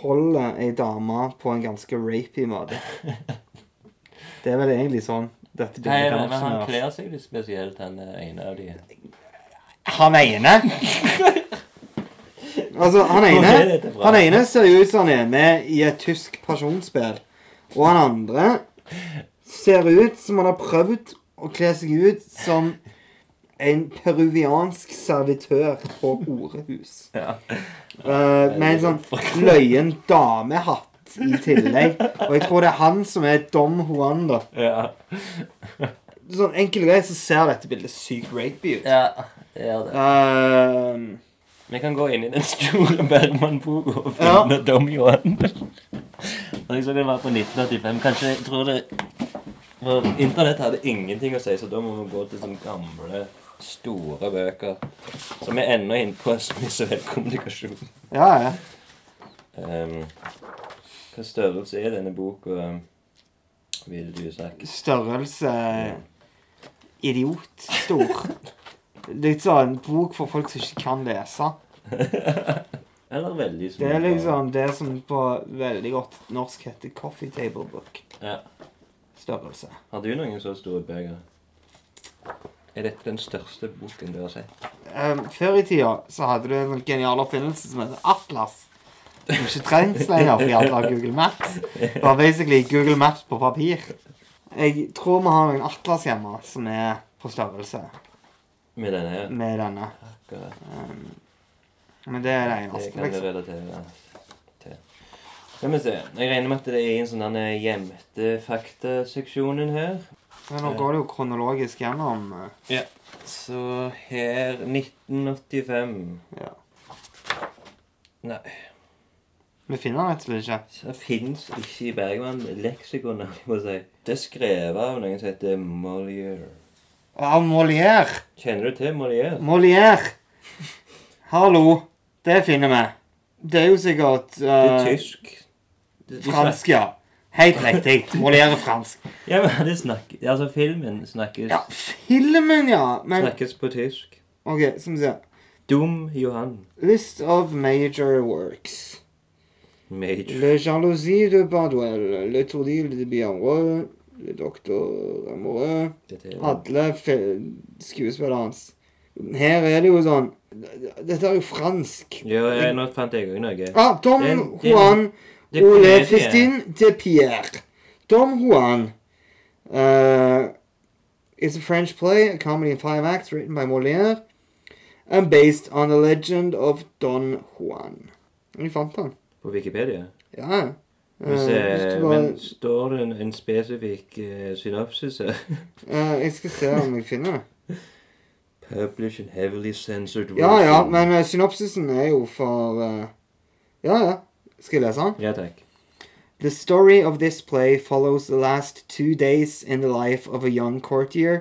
holder ei dame på en ganske rapey måte. Det er vel egentlig sånn dette Nei, men, men han kler seg litt spesielt, han eh, ene av de. Han ene Altså, han ene? Han ene ser jo ut som han er med i et tysk pasjonsspill. Og han andre ser ut som han har prøvd å kle seg ut som en peruviansk servitør på horehus. Ja. Uh, med en sånn løyen damehatt i tillegg. Og jeg tror det er han som er Dom Juan, da. Ja. Sånn enkelt og greit så ser dette bildet sykt rapey ut. ja, det gjør det. Eh, Vi kan gå inn i den store Bergman-boka og Ja. finne Dom Juan. Og jeg så det var på 1985. Kanskje jeg tror det For Internett hadde ingenting å si, så da må vi gå til sånne gamle, store bøker. Som er ennå inne på visuell kommunikasjon. ja, ja. Um, hva størrelse er denne boka, ville du sagt? størrelse idiotstor. Litt sånn bok for folk som ikke kan lese. Eller veldig små? Det er liksom det som på veldig godt norsk heter coffee table book. Ja. Størrelse. Har du noen så store bøker? Er dette den største boken du har sett? Um, før i tida så hadde du en genial oppfinnelse som heter Atlas. Som ikke trengs lenger fordi alle har Google Maps. Det var basically Google Maps på papir. Jeg tror vi har en Atlas hjemme som er på størrelse Med denne ja. med denne. Akkurat. Men det er det Det eneste. kan vi Liksom. relatere til. Skal vi se. Jeg regner med at det er en sånn denne gjemte faktaseksjonen her. Men nå går det jo kronologisk gjennom. eh, Så her 1985 Ja. Nei, Vi finner den rett og slett ikke. det fins ikke i Bergman-leksikonet, si. Det er skrevet av noen som heter Molière. Av Molière. Kjenner du til Molière? Molière. Hallo. Det finner vi. Det er jo sikkert Det er tysk. Det- er fransk, ja. Helt riktig. Molière er fransk. Ja, men det snakker, altså filmen snakkes, Ja, filmen, ja. Men snakkes på tysk. OK, skal vi se. Dum Johan. List of major works. Major. Le jalousie de Baduel. Le tourdil de Biarreux. Le. Dette er Alle skuespillerne hans. Her er det jo sånn Dette er jo fransk. Ja, jeg, nå fant jeg òg noe. Ah, Tom Juan er Ole. Fistin de Pierre. Tom Juan uh, is a French play, a comedy in five acts written by Molière and based on the legend of Don Juan. Vi fant den. På Wikipedia. Ja. Hvis, Eh, eh, men står det en, en spesifikk eh, synopsis her? eh, jeg skal se om jeg finner det. Publish in heavily censored Ja, ja, men uh, synopsisen er jo for uh, Ja, ja. Skal jeg lese den? Ja, takk. The story of this play follows the last two days in the life of a young courtier,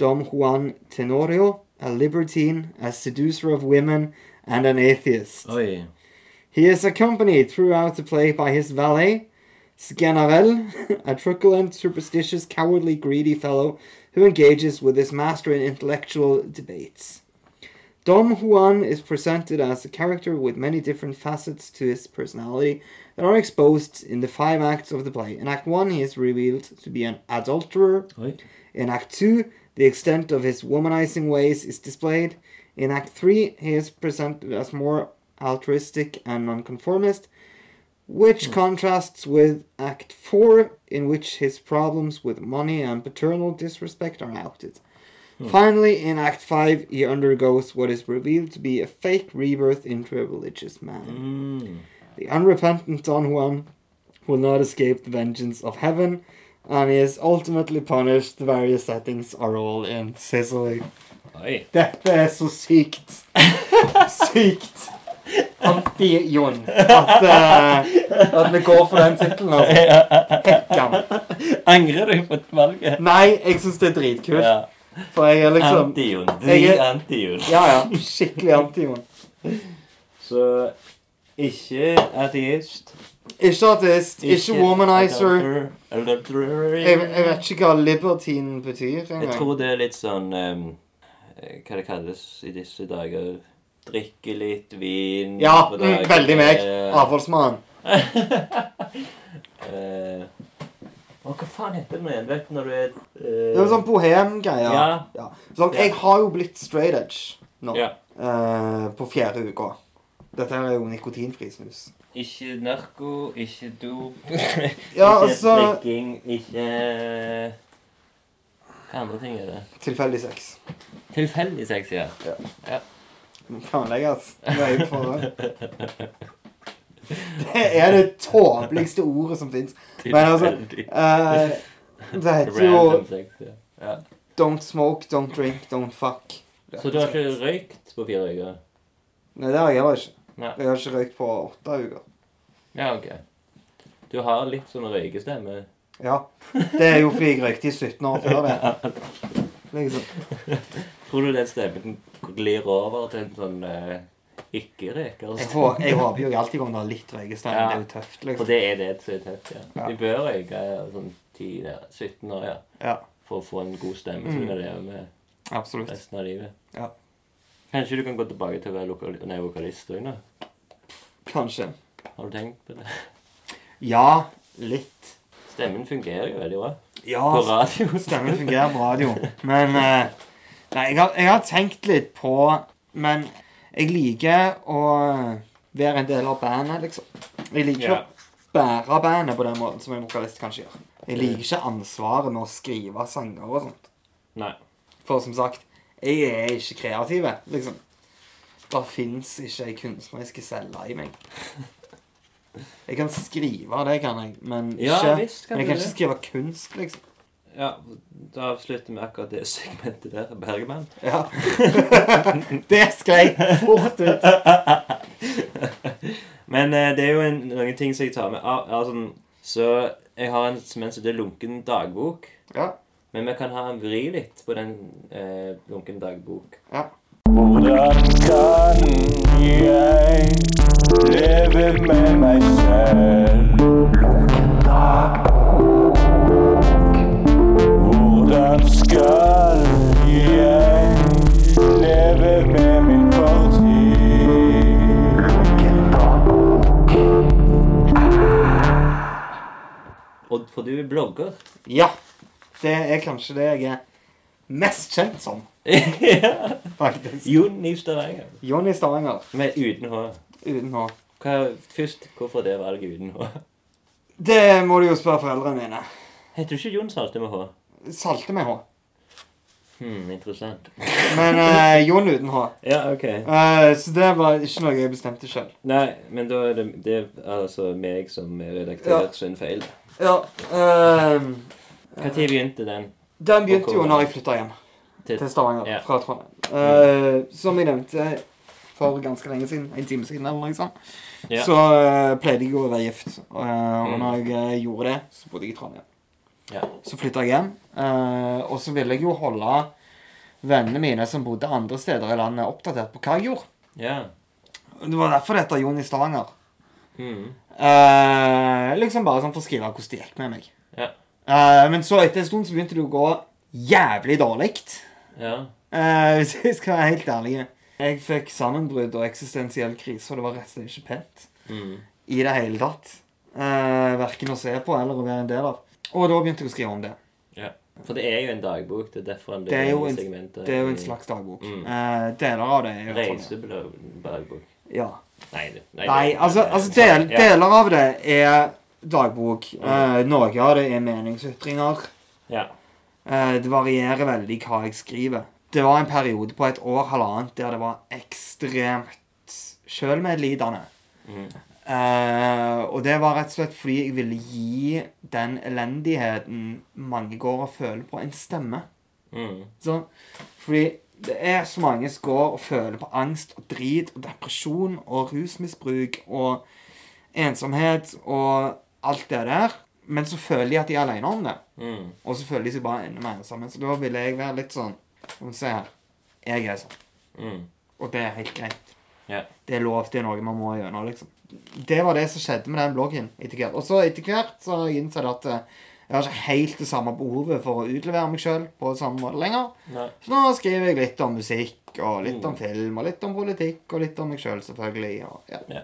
Dom Juan Tenorio, a libertine, a seducer of women, and an atheist. Oi. He is accompanied throughout the play by his valet, Sganarelle, a truculent, superstitious, cowardly, greedy fellow who engages with his master in intellectual debates. Don Juan is presented as a character with many different facets to his personality that are exposed in the five acts of the play. In Act 1, he is revealed to be an adulterer. Oi. In Act 2, the extent of his womanizing ways is displayed. In Act 3, he is presented as more altruistic and nonconformist, which contrasts with Act 4, in which his problems with money and paternal disrespect are outed. Finally, in Act 5, he undergoes what is revealed to be a fake rebirth into a religious man. Mm. The unrepentant Don Juan will not escape the vengeance of heaven, and he is ultimately punished. The various settings are all in Sicily. Oi. Dette er så sykt. Sykt anti-Jon at, uh, at vi går for den tittelen. Altså. Angrer du på valget? Nei, jeg syns det er dritkult. Ja. For jeg er liksom Anti-Jon. Jeg anti-Jon. Ja, ja. Skikkelig anti-Jon. Så ikke ateist. Ikke ateist. ikke womanizer. Jeg, jeg vet ikke hva libertine betyr Jeg engang. tror det er litt sånn eh, Hva det kalles i disse dager. Drikke litt vin Ja, mm, veldig meg. Avholdsmann. eh, Å, hva faen heter det igjen? Vet du når du er uh... Det er sånn bohem-greier. Ja. Ja. Sånn, jeg har jo blitt straight edge nå. Ja. Uh, på fjerde uka. Dette er jo nikotinfri snus. Ikke narko, ikke dop, Ja, ikke altså drikking, ikke Hva andre ting er det? Tilfeldig sex. Tilfeldig sex, ja. ja. ja. Planlegges. Nøye på forhånd. Det er det tåpeligste ordet som fins. Men altså eh, Det heter jo. Don't smoke, don't drink, don't fuck. Så du har ikke røykt på fire uker? Nei, det har jeg heller ikke. Jeg har ikke røykt på åtte uker. Ja, ok. Du har litt sånn røykestemme. Ja. Det er jo fordi jeg røykte i 17 år før det. Liksom. Tror du den stemmen glir over til en sånn eh, ikke-reker. Jeg, hå- jeg håper jo alltid kommer til å ha litt røykestein. Ja. Det er jo tøft, For liksom. det er det som er tøft, ja. Ja. De bør røyke sånn 10, ja, 17 år, ja. Ja, For å få en god stemme som du kan leve med absolutt. resten av livet. Ja. Kanskje du kan gå tilbake til å være lokal- nei, vokalist òg nå? Kanskje. Har du tenkt på det? Ja, litt. Stemmen fungerer jo veldig bra. Ja, På radio. stemmen fungerer på radio. Men eh, Nei, jeg har, jeg har tenkt litt på Men jeg liker å være en del av bandet, liksom. Jeg liker yeah. å bære bandet på den måten som en vokalist kanskje gjør. Jeg liker ikke ansvaret med å skrive sanger og sånt. Nei. For som sagt, jeg er ikke kreativ, liksom. Det fins ikke ei kunstnerisk celle i meg. Jeg kan skrive, det kan jeg, men ikke, Ja, visst kan men jeg kan det. ikke skrive kunst, liksom. Ja, da avslutter vi akkurat det segmentet der. Bergman. Ja. det sklei fort ut. Men eh, det er jo en, noen ting som jeg tar med. Ah, altså, så jeg har en som heter lunken dagbok. Ja. Men vi kan ha en vri litt på den eh, lunken dagbok. ja. Hvordan kan jeg leve med meg selv? Hvordan skal jeg leve med min fortid? Og for du er blogger. ja. Det er kanskje det jeg er mest kjent som, faktisk. Jon i Stavanger. Jonny Stavanger, Men uten H. uten H. Hva, først, hvorfor det valget uten H? Det må du jo spørre foreldrene mine. Heter du ikke Jon Salte med H? Salte med H. Hmm, interessant. Men uh, Jon uten H. Ja, ok. Uh, så det var ikke noe jeg bestemte sjøl. Nei, men da er det, det er altså meg som er redaktør Ja. sin feil. Ja. Uh, Når begynte den? den begynte jo når jeg flytta hjem Til, til Stavanger Ja. fra Trondheim. Uh, som jeg nevnte for ganske lenge siden, en time siden eller noe sånt, Ja. så uh, pleide jeg å være gift. Eh, og Mm. når jeg eh, gjorde det, så bodde jeg i Trondheim. Ja. Så flytta jeg hjem. Eh, og så ville jeg jo holde vennene mine som bodde andre steder i landet, oppdatert på hva jeg gjorde. ja. Det var derfor det heter Jon i Stavanger. Mm. Uh, liksom bare sånn for å skrive hvordan det gikk med meg. Ja. Uh, men så etter en stund så begynte det å gå jævlig dårlig. Ja. Eh, hvis jeg skal være helt ærlig. Jeg fikk sammenbrudd og eksistensiell krise, og det var rett og slett ikke pent Mm. i det hele tatt. Uh, verken å se på eller å være en del av. Og da begynte jeg å skrive om det. ja. For det er jo en dagbok. Det er derfor en Det er jo en, det er jo en slags dagbok. Mm. Eh, deler av det er jo Reisedagbok. Ja. Nei, det- Nei, det- altså, altså del, deler av det er dagbok. Eh, noe av det er meningsytringer. Ja. Eh, det varierer veldig hva jeg skriver. Det var en periode på et år, halvannet, der det var ekstremt sjølmedlidende. Mm. Eh, og det var rett og slett fordi jeg ville gi den elendigheten mange går og føler på, en stemme. Mm. Så, Fordi det er så mange som går og føler på angst og drit og depresjon og rusmisbruk og ensomhet og alt det der. Men så føler de at de er alene om det. Mm. Og så føler de seg bare enda mer ensomme. Så da ville jeg være litt sånn Skal vi se her. Jeg er sånn. Mm. Og det er helt greit. Yeah. Det er lov, det er noe man må gjøre nå, liksom. Det var det som skjedde med den bloggen etter hvert. Og så etter hvert så har jeg at eh, jeg har ikke helt det samme behovet for å utlevere meg sjøl på samme måte lenger. Nei. Så nå skriver jeg litt om musikk, og litt Mm. om film, og litt om politikk, og litt om meg sjøl, selvfølgelig. Og, ja. Ja.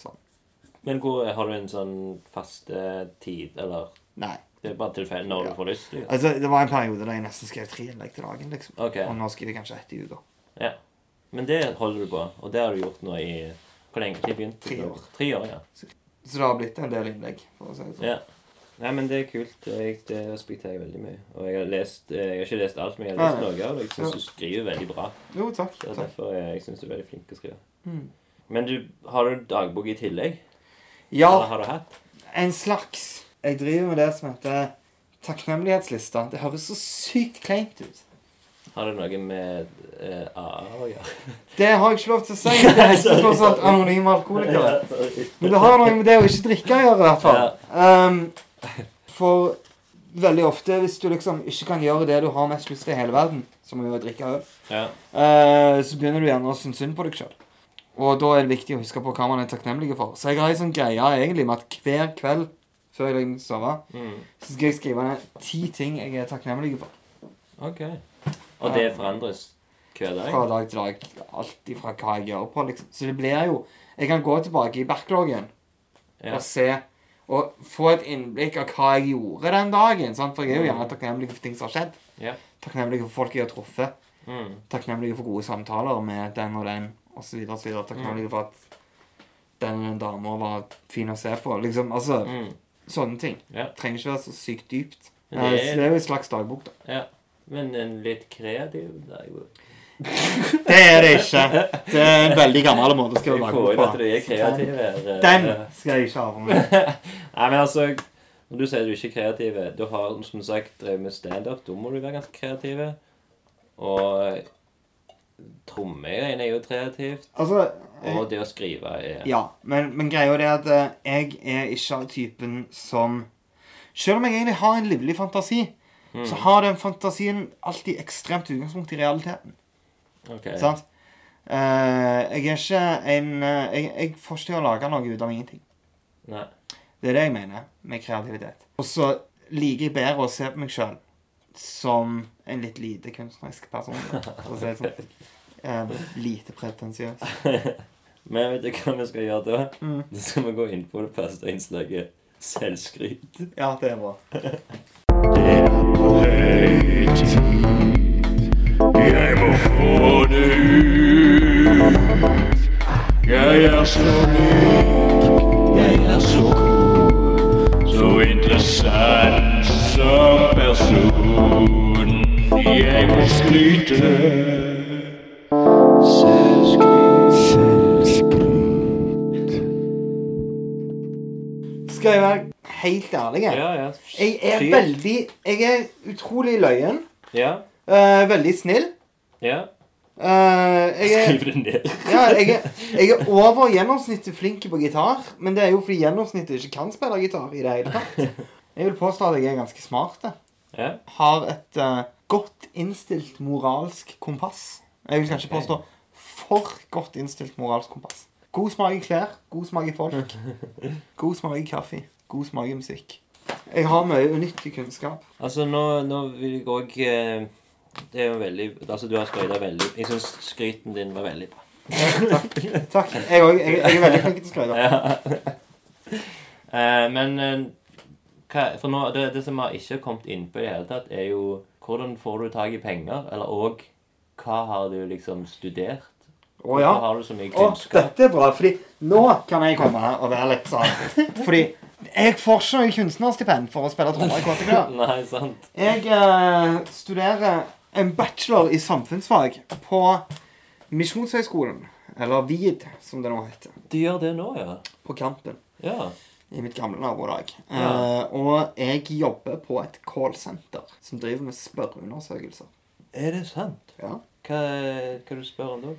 Sånn. Men hvor har du en sånn faste tid, eller Nei. Det er bare tilfeldig når Ja. du får lyst Liksom. Altså, det var en periode der jeg nesten skrev tre innlegg til dagen, liksom. Okay. Og nå skriver jeg kanskje ett i uka. Ja. Men det holder du på, og det har du gjort nå i Hvor lenge har du begynt? Tre år. Tre år, ja. Så det har blitt en del innlegg, for å si det sånn. ja. Nei, men det er kult. Jeg, det respekterer jeg veldig mye. Og jeg har lest Jeg har ikke lest alt, men jeg har lest Nei. noe av det. Jeg syns du skriver veldig bra. Jo, takk. Det er takk. derfor jeg, jeg syns du er veldig flink til å skrive. Mm. Men du, har du dagbok i tillegg? Ja, Eller har du hatt? en slags Jeg driver med det som heter takknemlighetslista. Det høres så sykt kleint ut. Har det noe med eh, AA å gjøre? Det har jeg ikke lov til å si. Det er ikke tross alt anonyme alkoholikere. Men det har noe med det å ikke drikke å gjøre, i hvert fall. Um, for veldig ofte, hvis du liksom ikke kan gjøre det du har mest lyst til i hele verden, som å drikke øl, Ja. eh, så begynner du gjerne å synes synd på deg sjøl. Og da er det viktig å huske på hva man er takknemlig for. Så jeg har en sånn greie egentlig med at hver kveld før jeg legger meg til å sove, Mm. så skal jeg skrive ned ti ting jeg er takknemlig for. OK. Og det forandres hver dag? Fra dag til dag. Alt ifra hva jeg gjør på, liksom. Så det blir jo Jeg kan gå tilbake i backloggen Ja. og se og få et innblikk av hva jeg gjorde den dagen. Sant? For jeg er jo gjerne takknemlig for ting som har skjedd. Ja. Takknemlig for folk jeg har truffet. Mm. Takknemlig for gode samtaler med den og den, osv. Takknemlig for at den og den dama var fin å se på. Liksom, altså, Mm. Sånne ting. Ja. Trenger ikke være så sykt dypt. Eh, det er- det er jo en slags dagbok, da. ja. Men en litt kreativ derimot. Det er det ikke. Det er en veldig gammel måte å skrive dagbok på. du er kreativ her. eh, Den eh. skal jeg ikke ha på meg. Nei, men altså Når du sier du ikke er kreativ Du har som sagt drevet med standup. Da må du være ganske kreativ. Og trommegreiene er jo kreativt. Altså Og det å skrive er Ja, men, men greia er at eh, jeg er ikke av typen som Selv om jeg egentlig har en livlig fantasi, Mm. så har den fantasien alltid ekstremt utgangspunkt i realiteten. Ok. Sant? Uh, jeg er ikke en uh, jeg, jeg får ikke til å lage noe ut av ingenting. Nei. Det er det jeg mener med kreativitet. Og så liker jeg bedre å se på meg sjøl som en litt lite kunstnerisk person. For å si det sånn. Uh, lite pretensiøs. Men vet du hva vi skal gjøre da? Mm. Da skal vi gå inn på det første innslaget. Selvskryt. Ja, det er bra. Selvskryt. Skal jeg være helt ærlig? Ja, ja. Jeg er veldig Jeg er utrolig løyen. Ja. Uh, veldig snill. ja. Uh, jeg, er, Skriv det ned. ja, jeg, er, jeg er over gjennomsnittet flink på gitar, men det er jo fordi gjennomsnittet ikke kan spille gitar i det hele tatt. Jeg vil påstå at jeg er ganske smart. Ja. Har et uh, godt innstilt moralsk kompass. Jeg vil kanskje påstå for godt innstilt moralsk kompass. God smak i klær, god smak i folk. God smak i kaffe, god smak i musikk. Jeg har mye unyttig kunnskap. Altså, nå, nå vil jeg òg Det er jo veldig Altså, du har skryta veldig Jeg syns skryten din var veldig bra. Takk. Jeg, er jeg, jeg er veldig flink til å skryte. Eh, men eh, hva, For nå, det, det som vi ikke har kommet inn på i det hele tatt, er jo hvordan får du tak i penger? Eller òg hva har du liksom studert? Å ja. Hvorfor har du så mye Å, dette er bra, fordi nå kan jeg komme her og være litt sånn Fordi jeg får ikke noe kunstnerstipend for å spille trommer i KTK. Nei, sant. Jeg eh, studerer en bachelor i samfunnsfag på Misjonshøgskolen. Eller VID, som det nå heter. Du gjør det nå, ja? På Kampen. Ja. I mitt gamle nabolag. Ja. Eh, og jeg jobber på et callsenter som driver med spørreundersøkelser. Er det sant? Ja. Hva, hva du spør om da?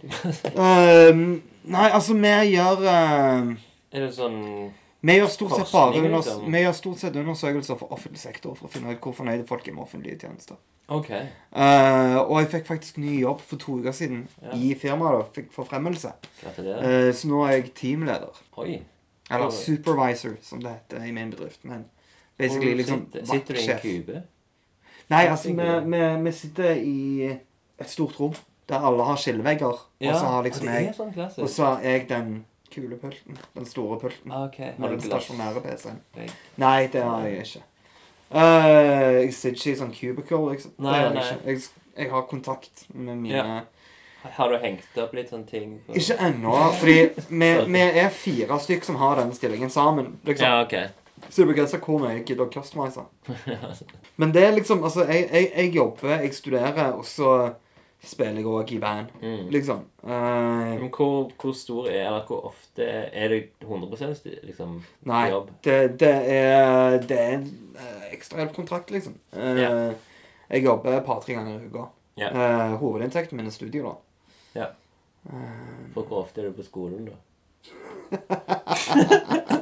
uh, nei, altså, vi gjør uh, er det sånn Vi gjør liksom. vi gjør stort sett undersøkelser for offentlig sektor for å finne ut hvor fornøyde folk er med offentlige tjenester. OK. Uh, og jeg fikk faktisk ny jobb for to uker siden Ja. i firmaet. da, Fikk forfremmelse. Uh, så nå er jeg teamleder. Oi. Eller supervisor, som det heter i min bedrift. Men basically Hvor liksom sitter, sitter du i en kube? Nei, altså, vi, vi, vi sitter i et stort rom der alle har skillevegger. og så har liksom jeg er sånn Og så har jeg den kule pulten. Den store pulten. Ah, OK. Har Med den stasjonære PC-en. Nei, det har jeg ikke. Uh, jeg sitter ikke i sånn cubicle, liksom. Nei, det jeg nei. Jeg, jeg har kontakt med mine Ja. Har du hengt opp litt sånne ting? på- Ikke ennå, fordi vi, vi er fire stykk som har denne stillingen sammen. liksom. Ja, OK. Så det begrenser hvor mye jeg gidder å customize. Men det er liksom Altså, jeg, jeg, jeg jobber, jeg studerer, og så spiller jeg òg i band. Mm. Liksom. Uh, Men hvor, hvor stor er Eller hvor ofte Er det 100 sti- liksom, nei, jobb? det, det er Det er en eh, ekstrahjelpkontrakt, liksom. Uh, yeah. Jeg jobber et par-tre ganger i uka. Yeah. Uh, hovedinntekten min er studio, da. Ja. Eh, For hvor ofte er du på skolen, da?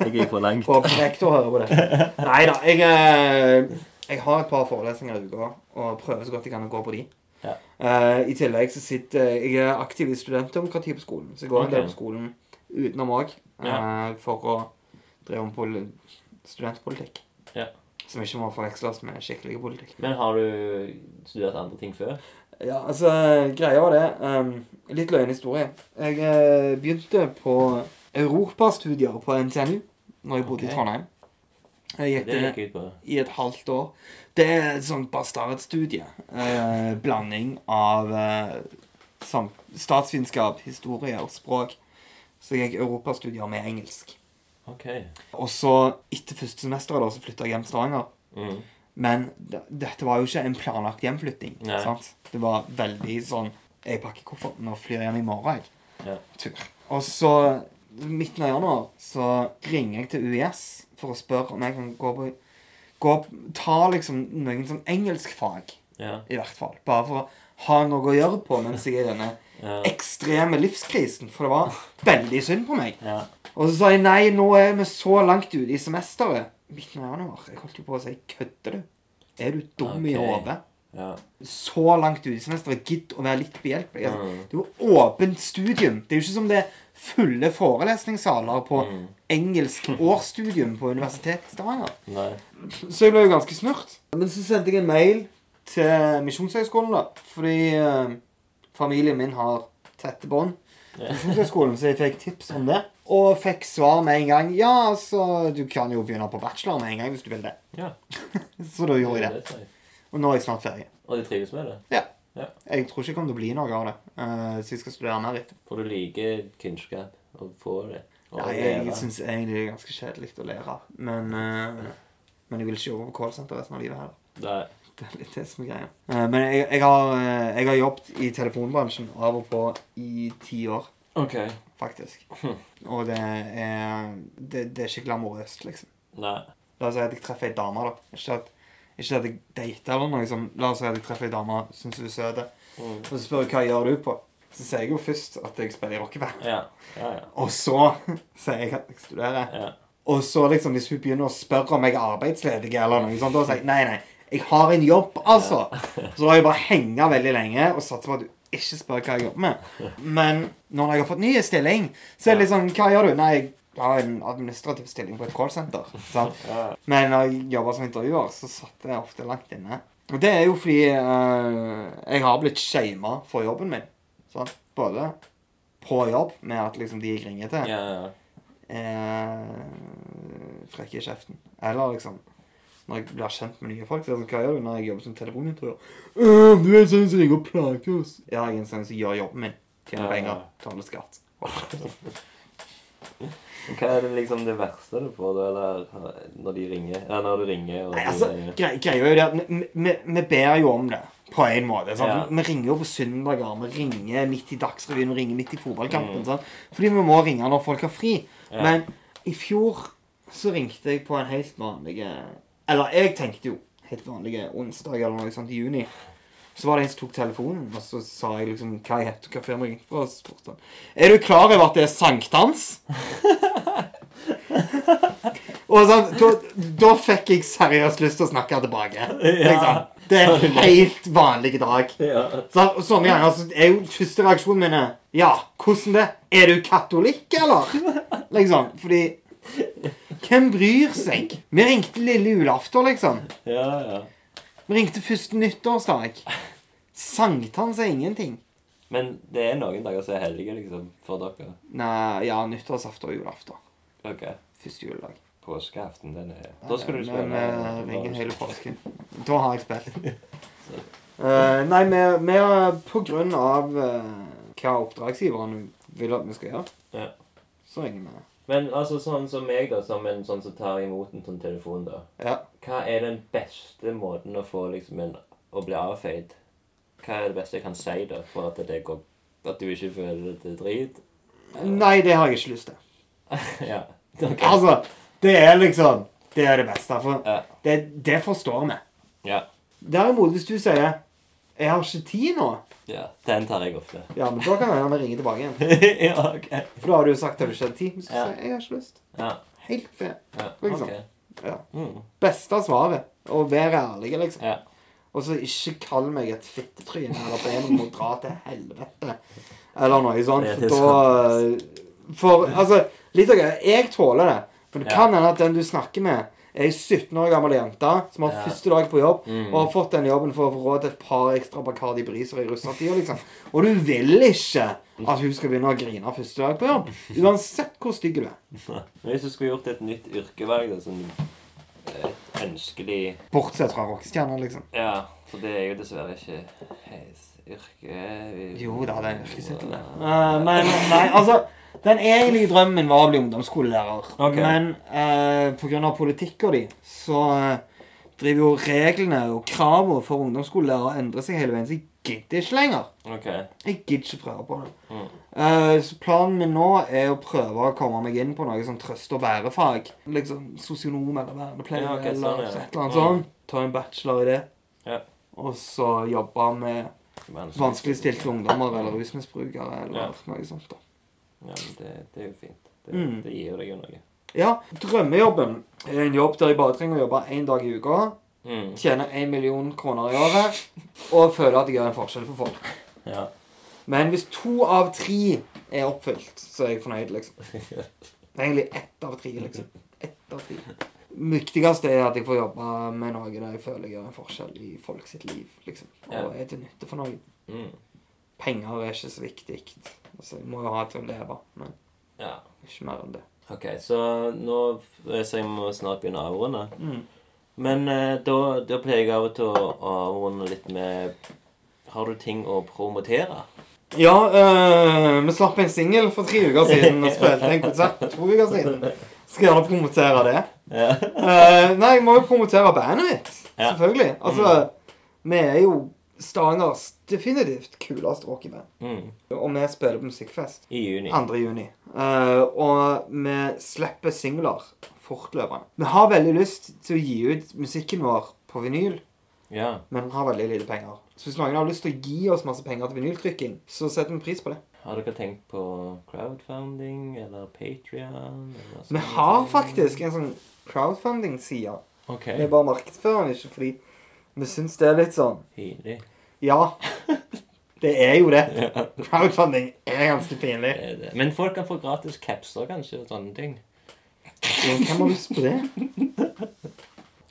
Jeg gikk for langt. Håper rektor hører på det. Nei da. Jeg, eh, jeg har et par forelesninger i uka og prøver så godt jeg kan å gå på de. Ja. Uh, I tillegg så sitter jeg er aktiv i studentdemokrati på skolen. Så jeg går en del på skolen utenom òg for å drive om pol studentpolitikk. Ja. Som ikke må forveksles med skikkelig politikk. Men har du studert andre ting før? Ja, altså, greia var det um, Litt løgn historie. Jeg uh, begynte på europastudier på NTNU når jeg bodde okay. i Trondheim. Jeg gikk Det gikk ut på i et halvt år. Det er et sånt bastardstudie. Eh, blanding av eh, sam- statsvitenskap, historie og språk. Så jeg gikk europastudier med engelsk. OK. Og så, etter første semesteret, da, så flytta jeg hjem til Stavanger. Mm. Men dette var jo ikke en planlagt hjemflytting. Det var veldig sånn Jeg pakker kofferten og flyr hjem i morgen. jeg. Ja. Tur. Og så, midten av januar, så ringer jeg til UiS for å spørre om jeg kan gå på gå, Ta liksom noen sånn engelskfag, Ja. i hvert fall. Bare for å ha noe å gjøre på mens jeg er i denne Ja. ekstreme livskrisen. For det var veldig synd på meg. ja. Og så sa jeg nei, nå er vi så langt ute i semesteret. Midten av januar. Jeg holdt jo på å si kødder du? Er du dum i Ok. hodet? Ja. Så langt ute i semesteret. Gidd å være litt behjelpelig. Altså, Mm. Det er jo åpent studium. Det er jo ikke som det er fulle forelesningssaler på Mm. engelsk årsstudium på Universitetet i Stavanger. Nei. Så jeg ble jo ganske snurt. Men så sendte jeg en mail til Misjonshøgskolen, da. Fordi eh, familien min har tette bånd. Ja. Misjonshøgskolen, så jeg fikk tips om det. Og fikk svar med en gang. Ja, altså, du kan jo begynne på bachelor med en gang hvis du vil det. Ja. Så da gjorde jeg det. Og nå er jeg snart ferdig. Og du trives med det? Ja. Ja. Jeg tror ikke det kommer til å bli noe av det. Uh, så jeg skal studere mer etter. For du liker kunnskap og få det? Og Ja, jeg leve. syns egentlig det er ganske kjedelig å lære. Men, uh, men jeg vil ikke jobbe på callsenter resten av livet heller. Nei. Det er litt det som er greia. Uh, men jeg, jeg, har, jeg har jobbet i telefonbransjen av og på i ti år, OK. faktisk. Og det er, det, det er ikke glamorøst, liksom. Nei. La oss si at jeg treffer ei dame, da. Ikke at, ikke at jeg dater eller noe Liksom. La oss si at jeg treffer ei dame, syns hun er søt, Mm. og så spør jeg hva gjør du på. Så sier jeg jo først at jeg spiller i rockeband. Ja. Ja, ja. Og så sier jeg at jeg studerer. ja. Og så liksom, hvis hun begynner å spørre om jeg er arbeidsledig, eller noe sånt, da sier jeg nei, nei, jeg har en jobb, altså. Så da har jeg bare henga veldig lenge og satser på at du ikke spør hva jeg jobber med. Men når jeg har fått ny stilling, så er det sånn Hva gjør du? Nei, jeg har en administrativ stilling på et callsenter. Men når jeg jobba som intervjuer, så satt jeg ofte langt inne. Og det er jo fordi eh, jeg har blitt shama for jobben min. Sant? Både på jobb, med at liksom de jeg ringer til, Ja, ja. er frekke i kjeften. Eller liksom når jeg blir kjent med nye folk. Så er det sånn, hva gjør du når jeg jobber som telefonintervjuer? «Øh, du er en sånn som ringer og plager oss. Ja, jeg er en sånn som gjør jobben min. Tjener penger. Betaler skatt. Hva er det liksom det verste du får eller når de ringer? Ja, når du ringer og Nei, altså. Greia er jo det at vi, vi, ber jo om det. På en måte. Ja. Vi ringer jo på søndager. Vi ringer midt i Dagsrevyen, vi ringer midt i fotballkampen. Mm. Fordi vi må ringe når folk har fri. Ja. Men i fjor så ringte jeg på en helt vanlig Eller jeg tenkte jo helt vanlig onsdag eller noe sånt i juni. Så var det en som tok telefonen, og så sa jeg liksom hva jeg het, og hva firma jeg fra. og så spurte han, Er du klar over at det er sankthans? og sånn, da, da fikk jeg seriøst lyst til å snakke tilbake. Liksom. Det er en helt vanlig dag. Ja. Så, og sånne ganger så er jo første reaksjonen min Ja, hvordan det? Er du katolikk, eller? Liksom. Fordi Hvem bryr seg? Vi ringte lille julaften, liksom. ja, ja. Vi ringte første nyttårsdag. Sankthans er ingenting. Men det er noen dager som er hellige, liksom, for dere. Nei, ja, nyttårsaften og julaften. Ok. Første juledag. Påskeaften, den er Da skal du spille. Men vi ringer hele påsken. Da har jeg spilt. uh, nei, vi, har på grunn av uh, hva oppdragsgiveren vil at vi skal gjøre, Ja. så ringer vi. Men altså sånn som meg, da, som en sånn som tar imot en sånn telefon, da. Ja. Hva er den beste måten å få liksom en Å bli avfeid? Hva er det beste jeg kan si, da, for at det går At du ikke føler det drit? Nei, det har jeg ikke lyst til. ja. okay. Altså, det er liksom Det er det beste. For Ja. det, det forstår vi. Ja. Derimot, hvis du sier 'Jeg har ikke tid nå', ja. Den tar jeg ofte. ja, men da kan jeg ringe tilbake igjen. ja, ok. For da har du jo sagt at du ikke har tid. Men så Ja. sier jeg 'Jeg har ikke lyst'. Ja. Helt fair. ja. Liksom. Ja. Mm. Beste svaret. Å være ærlig, liksom. Ja. Og så ikke kall meg et fittetryne eller be meg om å dra til helvete. Eller noe sånt. For da For altså, litt av greia Jeg tåler det. For det Ja. kan hende at den du snakker med, ei 17 år gammel jente som har Ja. første dag på jobb Mm. og har fått den jobben for å få råd til et par ekstra Bacardi Briser i russertida, liksom. Og du vil ikke at hun skal begynne å grine første dag på jobb. Uansett hvor stygg du er. Hvis du skulle gjort et nytt yrkevalg, da, sånn et ønskelig Bortsett fra rockestjerner, liksom. Ja, for det er jo dessverre ikke heis yrke... Jo da, det er yrkestittel, det. Uh, men nei, altså Den egentlige drømmen var å bli ungdomsskolelærer. Okay. Men eh, pga. politikka di så eh, driver jo reglene og kravene for ungdomsskolelærere endrer seg hele veien. Så jeg gidder ikke lenger. Okay. Jeg gidder ikke prøve på det. Mm. Eh, så planen min nå er å prøve å komme meg inn på noe sånn trøst- og bærefag. Liksom sosionom eller vernepleier Ja, ok, eller sånn, ja. et eller annet Mm. sånt. Ta en bachelor i det. Ja. Og så jobbe med vanskeligstilte ungdommer eller rusmisbrukere eller noe sånt. da. Ja, men det, det er jo fint. Det, Mm. det gir jo deg jo noe. Ja, drømmejobben er en jobb der jeg bare trenger å jobbe én dag i uka, Mm. tjene én million kroner i året og føle at jeg gjør en forskjell for folk. Ja. Men hvis to av tre er oppfylt, så er jeg fornøyd, liksom. Det er egentlig ett av tre, liksom. Ett av tre. Viktigste er at jeg får jobbe med noe der jeg føler jeg gjør en forskjell i folk sitt liv, liksom. Og er til nytte for noe. Mm. Penger er ikke så viktig. Altså, jeg må jo ha til å leve, men ja. ikke mer enn det. Ok, så nå så jeg må snart begynne å avrunde. Mm. Men eh, da, da pleier jeg av og til å avrunde litt med Har du ting å promotere? Ja, øh, vi slapp en singel for tre uker siden og spilte en konsert for to uker siden. Skal gjerne promotere det. Ja. Eh, nei, jeg må jo promotere bandet mitt. Ja. Selvfølgelig. Altså, vi er jo Stavangers definitivt kuleste rockeband. Mm. Og vi spiller på Musikkfest I juni. 2. juni. Uh, og vi slipper singler fortløpende. Vi har veldig lyst til å gi ut musikken vår på vinyl, Ja. men har veldig lite penger. Så hvis noen har lyst til å gi oss masse penger til vinyltrykking, så setter vi pris på det. Har dere tenkt på crowdfunding eller Patrion? Vi har faktisk en sånn crowdfunding-side. Okay. Vi bare markedsfører den ikke fordi vi syns det er litt sånn Pinlig. Ja. Det er jo det. Crowdfunding er ganske pinlig. Det er det. Men folk kan få gratis capser, kanskje, og sånne ting. Men Hvem har lyst på det?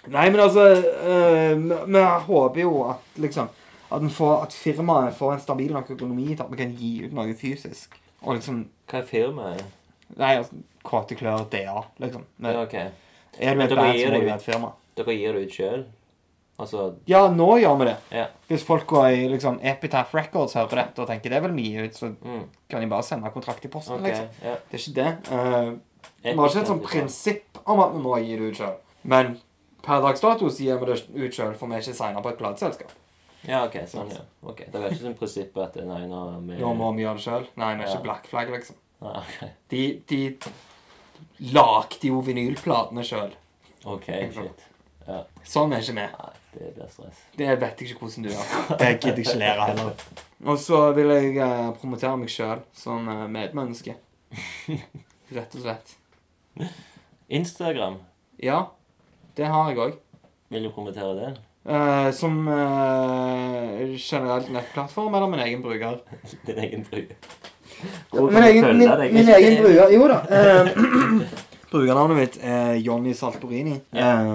Nei, men altså øh, Vi øh, håper jo at liksom at, får, at firmaet får en stabil nok økonomi til at vi kan gi ut noe fysisk. Og liksom Hva er firmaet? Nei, altså Kåte klør DA, liksom. Men, Ja, ok. er du et band, så må du være et firma. Dere gir det ut sjøl? Altså Ja, nå gjør vi det. Ja. Hvis folk går i liksom Epitaph Records hører på dette og tenker det er vel mye ut, så Mm. kan de bare sende kontrakt i posten, Okay, liksom. Ja. Det er ikke det. Eh, Vi har ikke et sånt prinsipp om at vi må gi det ut sjøl. Men per dags dato gir vi det ut sjøl, for vi er ikke signa på et plateselskap. Ja, OK. Sånn, ja. Okay. Det er ikke sånn prinsipp at nei, nå vi Nå må vi gjøre det sjøl. Nei, vi er ikke Black Flag, liksom. Nei, okay. De, de lagde jo vinylplatene sjøl. OK, shit. Ja. Sånn er ikke vi. Det blir stress. Det vet jeg ikke hvordan du gjør. Det gidder jeg ikke lære heller. Og så vil jeg eh, promotere meg sjøl som eh, medmenneske. Rett og slett. Instagram. Ja, det har jeg òg. Vil du promotere det? Eh, som eh, generelt nettplattform eller min egen bruker? Din egen bruk. Min egen, min, min egen bruker Jo da. eh, brukernavnet mitt er Jonny Saltorini. Eh,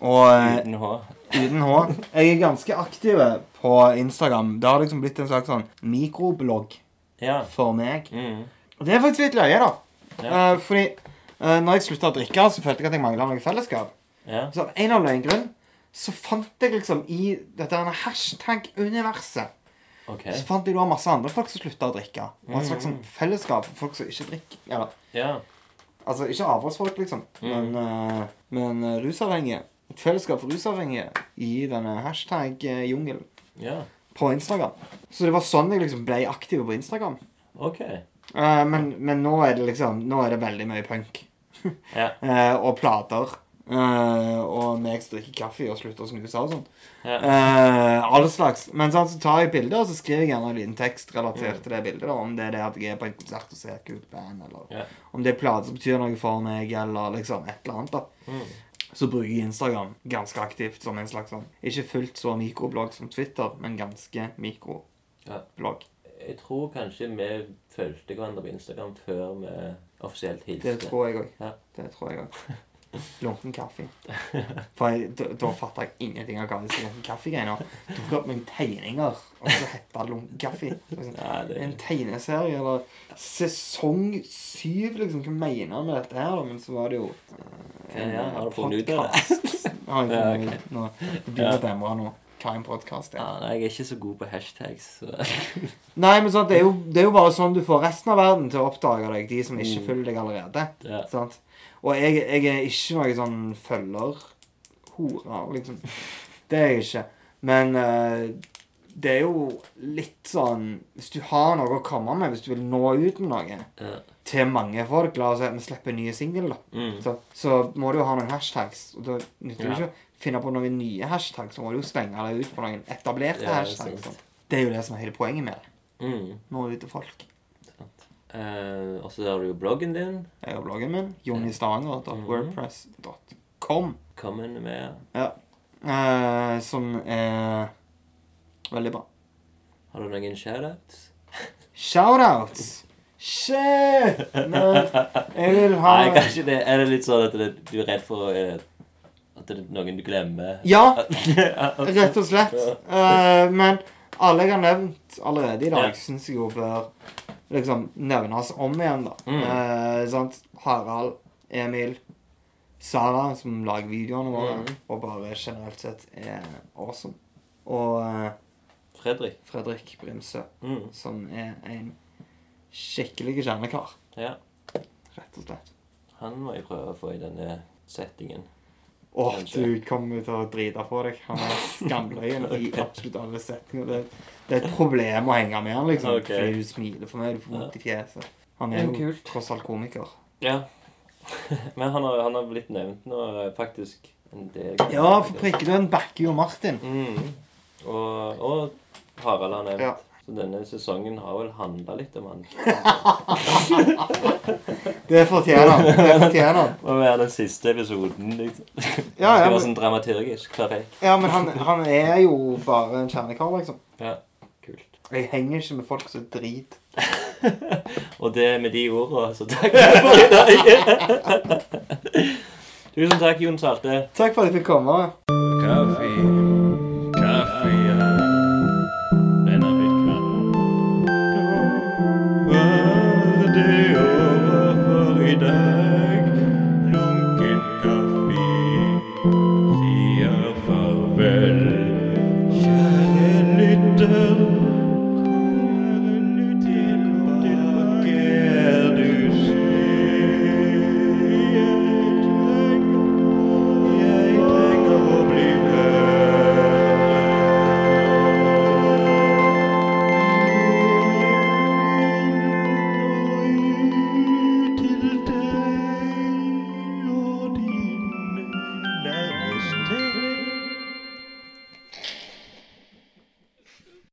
og eh, Uten H. uten H. Jeg er ganske aktiv på Instagram. Det har liksom blitt en slags sånn mikroblogg Ja. for meg. Mm. Og det er faktisk litt løye, da. Ja. Uh, fordi uh, når jeg slutta å drikke, så følte jeg at jeg mangla noe fellesskap. ja. Så av en eller annen grunn så fant jeg liksom i dette hashtag-universet OK. Så fant jeg da masse andre folk som slutta å drikke. Og et slags sånn fellesskap for folk som ikke drikker. Eller, Ja. altså ikke avholdsfolk, liksom, men, uh, men rusavhengige. Et fellesskap for rusavhengige i denne hashtag-jungelen Ja. på Instagram. Så det var sånn jeg liksom ble aktiv på Instagram. OK. Eh, men, men nå er det liksom Nå er det veldig mye punk. Ja. Eh, og plater. Eh, og meg som drikker kaffe og slutter å snuse og sånn. Ja. Eh, alle slags. Men sånn, så tar jeg bilder, og så skriver jeg gjerne en liten tekst relatert til det bildet. da Om det er det at jeg er på en konsert og ser et kult band, eller Ja. om det er plater som betyr noe for meg, eller liksom et eller annet. da Mm. Så bruker jeg Instagram ganske aktivt som en slags sånn Ikke fullt så mikroblogg som Twitter, men ganske mikroblogg. Ja. Jeg tror kanskje vi fulgte hverandre på Instagram før vi offisielt Det tror jeg òg. Ja. Det tror jeg òg. Lunken kaffe. For jeg, da, da fatta jeg ingenting av hva disse lunken kaffe-greiene var. Tok opp noen tegninger, og så hette det lunken kaffe. Liksom. En tegneserie, eller sesong syv, liksom. Hva mener han med dette her, da? Men så var det jo eh, Ja, har du funnet ut av det? Har jeg funnet ut nå. Det begynner å demre nå. Hva en podkast er. ja, nei, jeg er ikke så god på hashtags. Så. Nei, men sånn, det, er jo, det er jo bare sånn du får resten av verden til å oppdage deg, de som ikke Mm. følger deg allerede. Ja. Sant? Og jeg, jeg er ikke noen sånn følgerhore, liksom. Det er jeg ikke. Men uh, det er jo litt sånn Hvis du har noe å komme med, hvis du vil nå ut med noe Ja. til mange folk La oss si at vi slipper nye singler, da. Mm. Så, så må du jo ha noen hashtags. Og da nytter det Ja. ikke finne på noen nye hashtag, Så må du jo slenge deg ut på noen etablerte Ja, hashtag. sant? Det er jo det som er hele poenget med det. Mm. Nå ut til folk. Eh, og så har du jo bloggen din. Jeg har bloggen min. jonnystanger.wordpress.com. Kom inn med. Eh, som er veldig bra. Har du noen shoutouts? Shoutouts! Shit! Men jeg vil ha Nei, kanskje det Er det litt sånn at du er redd for eh, at det er noen du glemmer? Ja, rett og slett. Uh, men alle jeg har nevnt allerede i dag, Ja. syns jeg jo bør liksom nevnes om igjen, da. Mm. Uh, sant? Harald, Emil, Sara, som lager videoene våre, Mm. og bare generelt sett er awesome. Og uh, Fredrik? Fredrik Brimsø, Mm. som er en skikkelig kjernekar, Ja. rett og slett. Han må jeg prøve å få i denne settingen. Å, Kanskje. du kommer til å drite på deg. Han er skamløyen i absolutt alle setninger. Det, det er et problem å henge med han, liksom. Okay. Fordi du smiler for meg, du får vondt i fjeset. Han er jo tross alt komiker. Ja. Men han har, han har blitt nevnt nå eh, faktisk en del Ja, for Prikkedøden backer jo Martin. Mm. Og, og Harald har nevnt. Ja. Så denne sesongen har vel handla litt om han. Det fortjener han. Det fortjener han. Må være den siste episoden, liksom. Ja, ja, Skal være sånn dramaturgisk perfekt. ja, men han, han er jo bare en kjernekar, liksom. Ja, kult. Jeg henger ikke med folk som drit. Og det er med de ordene, så takk for i dag. Tusen takk, Jon Salte. Takk for at jeg fikk komme. Kaffe.